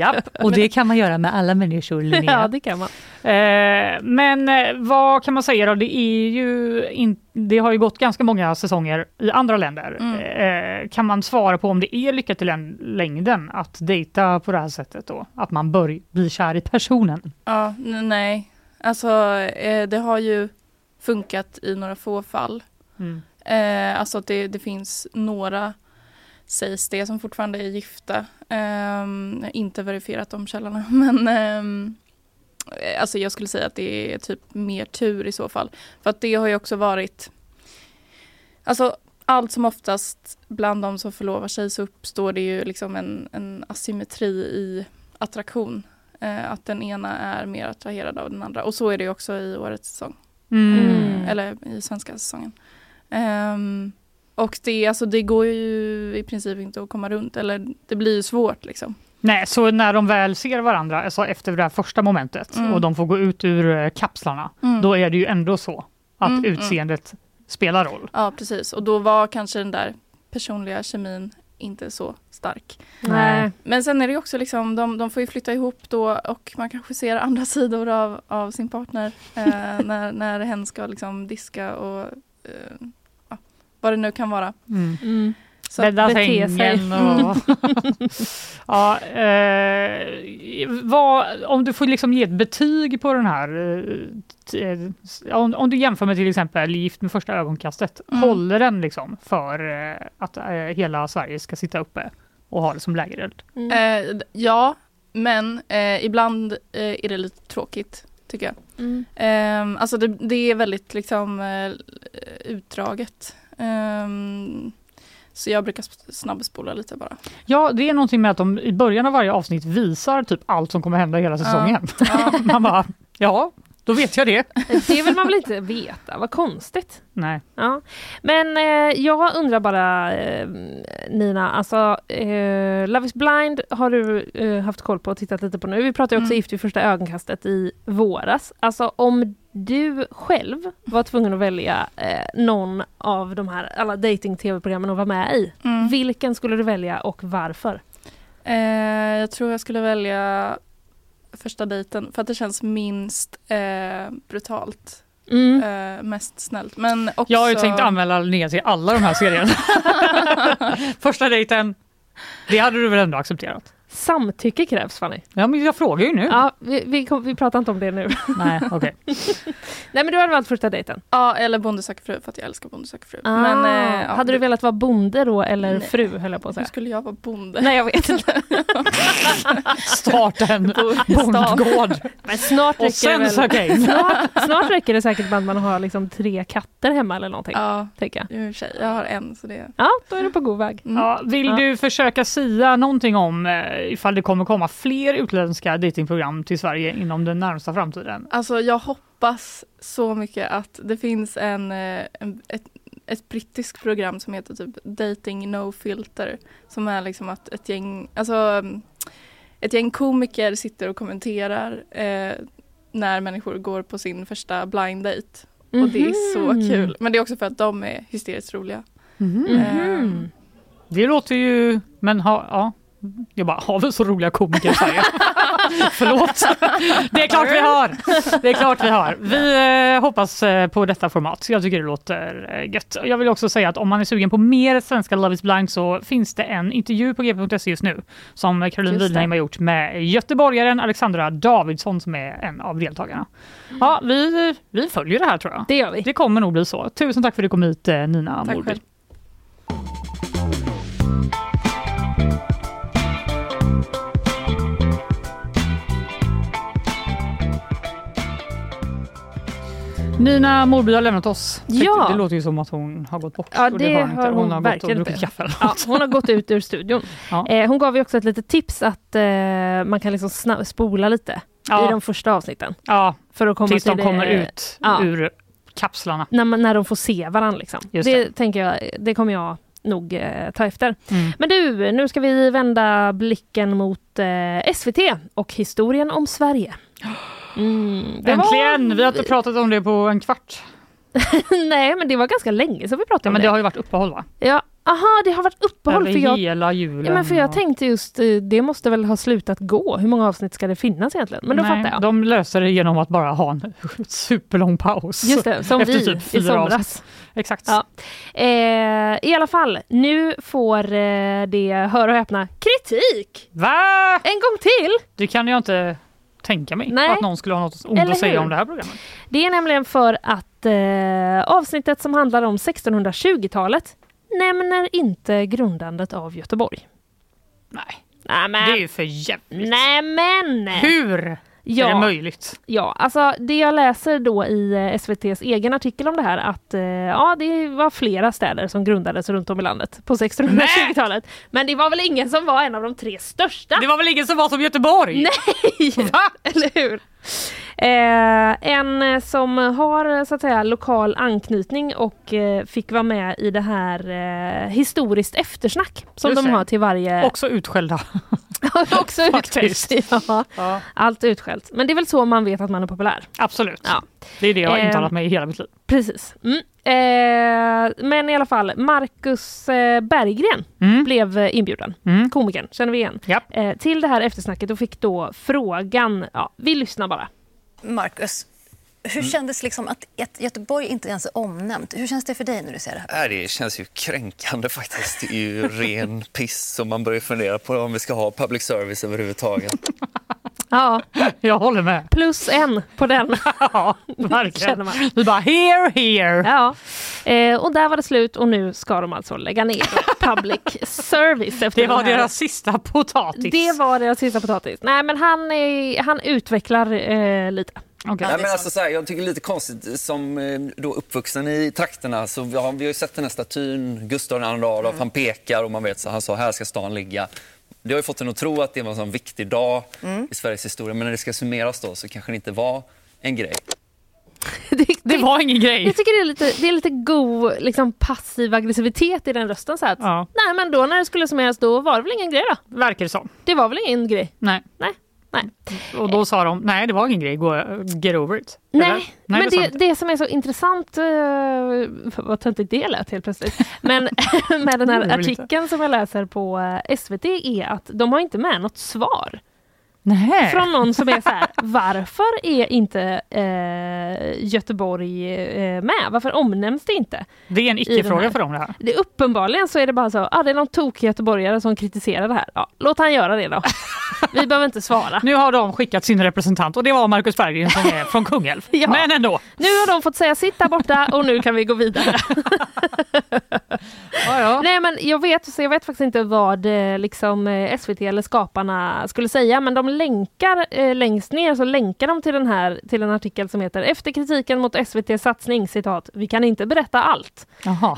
japp. och det kan man göra med alla människor Linnea. Ja, det kan man. Eh, men eh, vad kan man säga då? Det är ju in, det har ju gått ganska många säsonger i andra länder. Mm. Eh, kan man svara på om det är lyckat i län- längden att dejta på det här sättet då? Att man bör bli kär i personen? Ja, nej. Alltså eh, det har ju funkat i några få fall. Mm. Alltså att det, det finns några, sägs det, som fortfarande är gifta. Jag har inte verifierat de källorna, men eh, alltså jag skulle säga att det är typ mer tur i så fall. För att det har ju också varit, alltså allt som oftast bland de som förlovar sig så uppstår det ju liksom en, en asymmetri i attraktion. Eh, att den ena är mer attraherad av den andra. Och så är det också i årets säsong. Mm. Eller i svenska säsongen. Ehm, och det, alltså, det går ju i princip inte att komma runt. Eller det blir ju svårt liksom. Nej, så när de väl ser varandra, alltså efter det här första momentet Mm. och de får gå ut ur eh, kapslarna, Mm. då är det ju ändå så att Mm, mm. utseendet spelar roll. Ja, precis. Och då var kanske den där personliga kemin inte så stark. Nej. Men sen är det ju också liksom, de, de får ju flytta ihop då och man kanske ser andra sidor av, av sin partner eh, när, när hen ska liksom diska och eh, vad det nu kan vara. Mm. Mm. Så Bädda bete sig. sängen och... ja, eh, vad, om du får liksom ge ett betyg på den här, eh, t- om, om du jämför med till exempel Gift med första ögonkastet, Mm. håller den liksom för eh, att eh, hela Sverige ska sitta uppe och ha det som lägereld? Mm. Eh, ja, men eh, ibland eh, är det lite tråkigt tycker jag. Mm. Alltså det, det är väldigt liksom utdraget. Ehm, så jag brukar sp- snabbspola lite bara. Ja, det är någonting med att de i början av varje avsnitt visar typ allt som kommer hända hela säsongen. Ja. Man bara, ja, då vet jag det. Det vill man väl inte veta, vad konstigt. Nej. Ja. Men eh, jag undrar bara eh, Nina, alltså eh, Love is blind har du eh, haft koll på och tittat lite på nu. Vi pratade också Mm. Gift vid första ögonkastet i våras. Alltså om du själv var tvungen att välja eh, någon av de här alla dating-tv-programmen att vara med i. Mm. Vilken skulle du välja och varför? Eh, jag tror jag skulle välja första dejten för att det känns minst eh, brutalt. Mm. Eh, mest snällt. Men också... Jag har ju tänkt anmäla Linnea till alla de här serierna. Första dejten, det hade du väl ändå accepterat? Samtycke krävs Fanny. Ja, men jag frågar ju nu. Ja, vi, vi, kom, vi pratar inte om det nu. Nej, okej. Nej men du hade valt första dejten. Ja, eller Bonde söker fru för att jag älskar Bonde söker fru. Ah, Men, eh, ja, hade du det- velat vara bonde då eller Nej. fru höll jag på att Hur säga. skulle jag vara bonde? Nej jag vet inte. Starta en bondgård. Men snart Och räcker, sen det söka väl, in. snart, snart räcker det säkert med att man har liksom tre katter hemma eller någonting. Ja, Tänker jag. och. Jag har en så det... ja, då är du på god väg. Mm. Ja, vill Ja. du försöka sia någonting om eh, ifall det kommer komma fler utländska datingprogram till Sverige inom den närmsta framtiden. Alltså jag hoppas så mycket att det finns en, eh, en ett, ett brittiskt program som heter typ Dating No Filter. Som är liksom att ett gäng, alltså mm, ett gäng komiker sitter och kommenterar eh, när människor går på sin första blind date. Och det är så Mhm. kul. Men det är också för att de är hysteriskt roliga. Mhm. Ehm, Det låter ju, men ha, ja. Jag bara, har vi så roliga komiker i Sverige? Förlåt. Det är klart vi har. Det är klart vi har. Vi eh, hoppas eh, på detta format. Jag tycker det låter eh, gött. Jag vill också säga att om man är sugen på mer svenska Love is blind så finns det en intervju på gp.se just nu som Caroline. Widheim har gjort med göteborgaren Alexandra Davidsson som är en av deltagarna. Ja, vi, vi följer det här tror jag. Det gör vi. Det kommer nog bli så. Tusen tack för att du kom hit Nina Tack Morby. Nina Morby har lämnat oss. Ja. Det låter ju som att hon har gått bort. Ja, och det hon inte. har hon har gått och verkligen druckit inte. kaffe Ja, hon har gått ut ur studion. Ja. Eh, hon gav ju också ett litet tips att eh, man kan liksom spola lite Ja. i de första avsnitten. Ja, För att komma tills till de kommer det, ut Ja. ur kapslarna. När, man, när de får se varandra. Liksom. Just Det, tänker jag, det kommer jag nog eh, ta efter. Mm. Men du, nu ska vi vända blicken mot eh, SVT och historien om Sverige. Mm, det Äntligen! Var... Vi har inte pratat om det på en kvart. Nej, men det var ganska länge sedan vi pratade Ja, om men det. det har ju varit uppehåll va? Ja, aha, det har varit uppehåll. Över För jag, hela julen. ja, men för jag och- tänkte just, eh, det måste väl ha slutat gå. Hur många avsnitt ska det finnas egentligen? Men då Nej, fattar jag. De löser det genom att bara ha en superlång paus. Just det, som Efter vi typ i somras. avsnitt. Exakt. Ja. Eh, I alla fall, nu får eh, det, hör och häpna, kritik! Va? En gång till! Det kan jag inte tänka mig. Nej. Att någon skulle ha något ont Eller att säga hur? om det här programmet. Det är nämligen för att eh, avsnittet som handlar om 1620-talet nämner inte grundandet av Göteborg. Nej, Nej men, det är ju för jävligt. nej, men. Hur är det Ja, möjligt? ja, alltså det jag läser då i eh, SVTs egen artikel om det här att eh, ja, det var flera städer som grundades runt om i landet på 1620-talet. Men det var väl ingen som var en av de tre största? Det var väl ingen som var som Göteborg? Nej! Va? Eller hur? Eh, en eh, som har eh, så att säga lokal anknytning och eh, fick vara med i det här eh, historiskt eftersnack som Just de har till varje... Också utskällda. också utskällt. Ja, Ja. allt utskällt. Men det är väl så man vet att man är populär. Absolut. Ja. Det är det jag har Ehm. intalat mig i hela mitt liv. Precis. Mm. Eh, men i alla fall, Marcus eh, Berggren Mm. blev eh, inbjuden. Mm. Komikern, känner vi igen. Eh, till det här eftersnacket och fick då frågan, ja, vi lyssnar bara. Marcus, hur kändes liksom att Göteborg inte ens är omnämnt? Hur känns det för dig när du ser det här? Nej, det känns ju kränkande faktiskt. Det är ju ren piss och man börjar fundera på om vi ska ha public service överhuvudtaget. Ja, Jag håller med. plus en på den. Ja, verkligen. Vi bara here, here. Ja, eh, och där var det slut och nu ska de alltså lägga ner public service. Efter Det var deras sista potatis. Det var deras sista potatis. Nej men han, är, han utvecklar eh, lite. Okej. Nej, men alltså, så här, jag tycker lite konstigt, som eh, då uppvuxen i trakterna, så vi har, vi har ju sett den här statyn, Gustav II Adolf, han pekar och man vet så han sa här ska stan ligga. Det har ju fått en att tro att det var en sån viktig dag i Sveriges historia, men när det ska summeras då så kanske det inte var en grej. det, Det var ingen grej. Jag tycker det är lite, det är lite god liksom, passiv aggressivitet i den rösten. Så att, Ja. Nej men då när det skulle summeras då var det väl ingen grej då? Verkar det som. Det var väl ingen grej? Nej. Nej. Nej. Och då sa de, nej det var ingen grej, get over it. Eller? Nej, men det, det, det som är så intressant, uh, vad töntigt det lät helt plötsligt, men med den här artikeln som jag läser på eh, SVT är att de har inte med något svar Nej. från någon som är så här, varför är inte eh, Göteborg eh, med? Varför omnämns det inte? Det är en icke-fråga för dem det här. Det, uppenbarligen så är det bara så, ah, det är någon tokig göteborgare som kritiserar det här. Ja, låt han göra det då. Vi behöver inte svara. Nu har de skickat sin representant och det var Marcus Berggren som är från Kungälv. Ja. Men ändå. Nu har de fått säga sitt där borta och nu kan vi gå vidare. Ja, ja. Nej men jag vet, så jag vet faktiskt inte vad eh, liksom, eh, SVT eller skaparna skulle säga men de länkar eh, längst ner så länkar de till den här till en artikel som heter Efter kritiken mot SVTs satsning citat Vi kan inte berätta allt.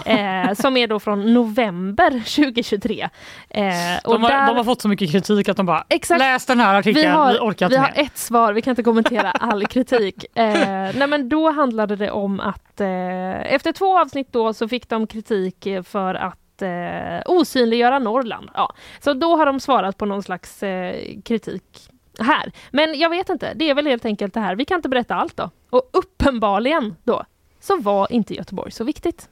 Eh, som är då från november 2023. Eh, och De har, där- de har fått så mycket kritik att de bara Exakt. läs den här artikeln, vi, vi har, orkar vi inte har mer. ett svar, vi kan inte kommentera all kritik. Eh, nej men då handlade det om att eh, efter två avsnitt då så fick de kritik eh, för att eh, osynliggöra Norrland. Ja. Så då har de svarat på någon slags eh, kritik här. Men jag vet inte, det är väl helt enkelt det här, vi kan inte berätta allt då. Och uppenbarligen då så var inte Göteborg så viktigt.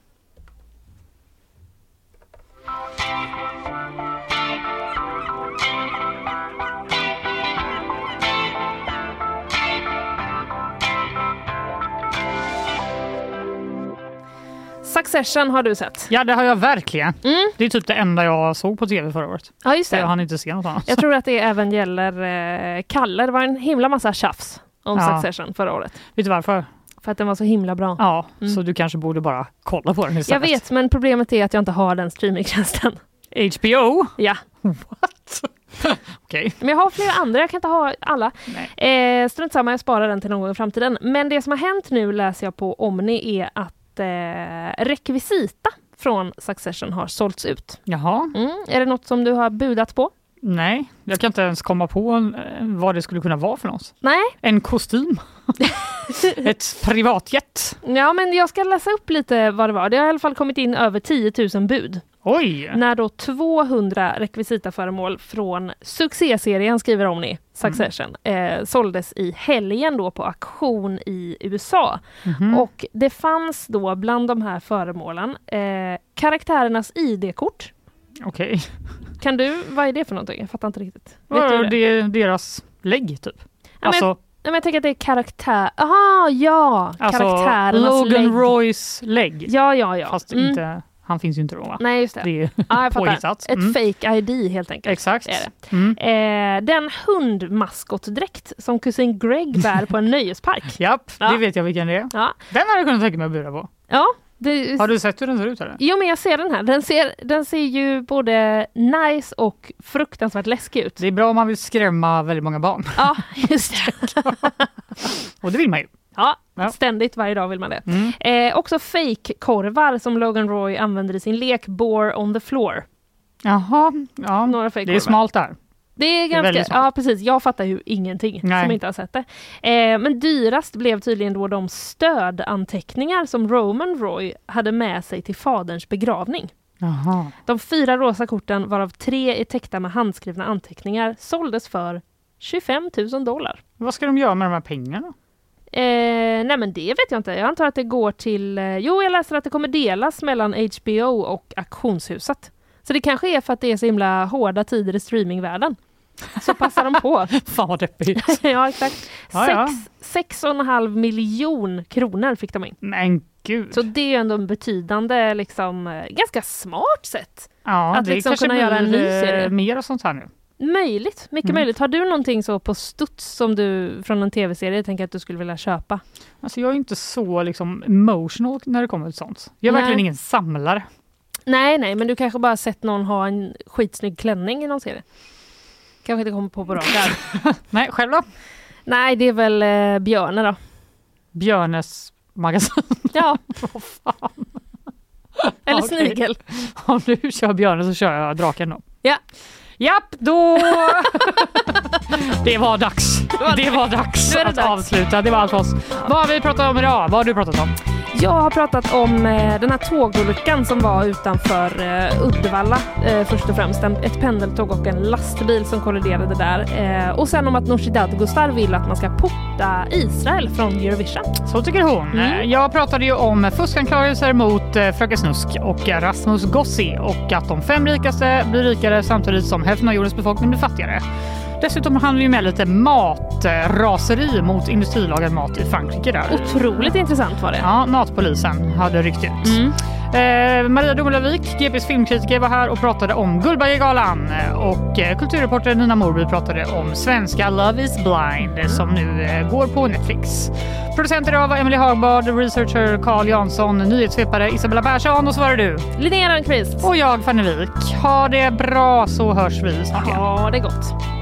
Succession har du sett? Ja det har jag verkligen. Mm. Det är typ det enda jag såg på tv förra året. Ja just Så jag det. hann inte se något annat. Jag tror att det även gäller eh, Kalle. Det var en himla massa tjafs om Ja. Succession förra året. Vet du varför? För att den var så himla bra. Ja, Mm. så du kanske borde bara kolla på den Jag istället. vet, men problemet är att jag inte har den streamingtjänsten. HBO? Ja. What? Okej. Men jag har flera andra, jag kan inte ha alla. Eh, strunt samma, jag sparar den till någon gång i framtiden. Men det som har hänt nu läser jag på Omni är att eh, rekvisita från Succession har sålts ut. Jaha. Mm. Är det något som du har budat på? Nej, jag kan inte ens komma på eh, vad det skulle kunna vara för något. Nej. En kostym. Ett privatjet. Ja, men jag ska läsa upp lite vad det var. Det har i alla fall kommit in över 10 000 bud. Oj! När då 200 rekvisitaföremål från succéserien, skriver Omni, Succession, eh, såldes i helgen då på auktion i USA. Mhm. Och det fanns då bland de här föremålen eh, karaktärernas ID-kort. Okej. Kan du, vad är det för någonting? Jag fattar inte riktigt. Vet är det? det är deras lägg typ? Ja, Alltså, Nej, men jag tänker att det är karaktär... Aha, ja! alltså Karaktärernas Logan lägg. Roys lägg. Ja, ja, ja. Fast Mm. inte, han finns ju inte då va? Nej, just det. Det är jag fattar. påhittat. Ett Mm. fake ID helt enkelt. Exakt. Det. Mm. Eh, den hundmaskotdräkt som kusin Greg bär på en nöjespark. Japp, Ja. det vet jag vilken det är. Ja. Den hade jag kunnat tänka mig att bjuda på. Ja, det, Har du sett hur den ser ut eller? Jo men jag ser den här. Den ser, den ser ju både nice och fruktansvärt läskig ut. Det är bra om man vill skrämma väldigt många barn. Ja, just det. Och det vill man ju. Ja, Ja. ständigt varje dag vill man det. Mm. Eh, också fake-korvar som Logan Roy använder i sin lek Bore on the floor. Jaha, ja. Några det är smalt där. Det är är ganska, väldigt smart. ja precis, jag fattar ju ingenting Nej. som inte har sett det. Eh, men dyrast blev tydligen då de stödanteckningar som Roman Roy hade med sig till faderns begravning. Jaha. De fyra rosa korten, varav tre är täckta med handskrivna anteckningar, såldes för 25 000 dollar. Vad ska de göra med de här pengarna? Eh, nej men det vet jag inte. Jag antar att det går till... Eh, jo, jag läser att det kommer delas mellan HBO och auktionshuset. Så det kanske är för att det är så himla hårda tider i streamingvärlden. Så passar de på. Fan vad deppigt. ja, exakt. Ja, ja. Sex, sex och en halv miljon kronor fick de in. Men gud. Så det är ju ändå en betydande, liksom, eh, ganska smart sätt. ja, att det liksom kunna göra en ny eh, serie. mer och sånt här nu. Möjligt, mycket Mm. möjligt. Har du någonting så på studs som du från en tv-serie tänker att du skulle vilja köpa? Alltså jag är inte så liksom emotional när det kommer till sånt. Jag är Nej. verkligen ingen samlare. Nej, nej, men du kanske bara sett någon ha en skitsnygg klänning i någon serie? Kanske inte kommer på på rak. Nej, själv då? Nej, det är väl eh, Björne då. Björnes magasin. Ja. Vad fan. Eller Okej. snigel. Om du kör björnen så kör jag draken då. Ja. Japp, då... det var dags. Det var dags att avsluta. Det var allt för oss. Vad har vi pratat om idag? Vad har du pratat om? Jag har pratat om eh, den här tågolyckan som var utanför eh, Uddevalla eh, först och främst. Ett pendeltåg och en lastbil som kolliderade där. Och sen om att Nooshi Dadgostar vill att man ska porta Israel från Eurovision. Så tycker hon. Mm. Jag pratade ju om fuskanklagelser mot Fröken Snusk och Rasmus Gossi och att de fem rikaste blir rikare samtidigt som hälften av jordens befolkning blir fattigare. Dessutom hann vi med lite matraseri mot industrilagad mat i Frankrike där. Otroligt intressant var det. Ja, matpolisen hade ryckt ut. Mm. Eh, Maria Domelövik, GPs filmkritiker, var här och pratade om Guldbaggegalan. Och eh, kulturreporter Nina Morby pratade om svenska Love is blind som nu eh, går på Netflix. Producent idag var Emily Hagbard, researcher Carl Jansson, nyhetssvepare Isabella Persson och så var det du. Linnea Rönnqvist. Och jag Fanny Wijk. Ha det bra så hörs vi snart igen. Ja, det gott.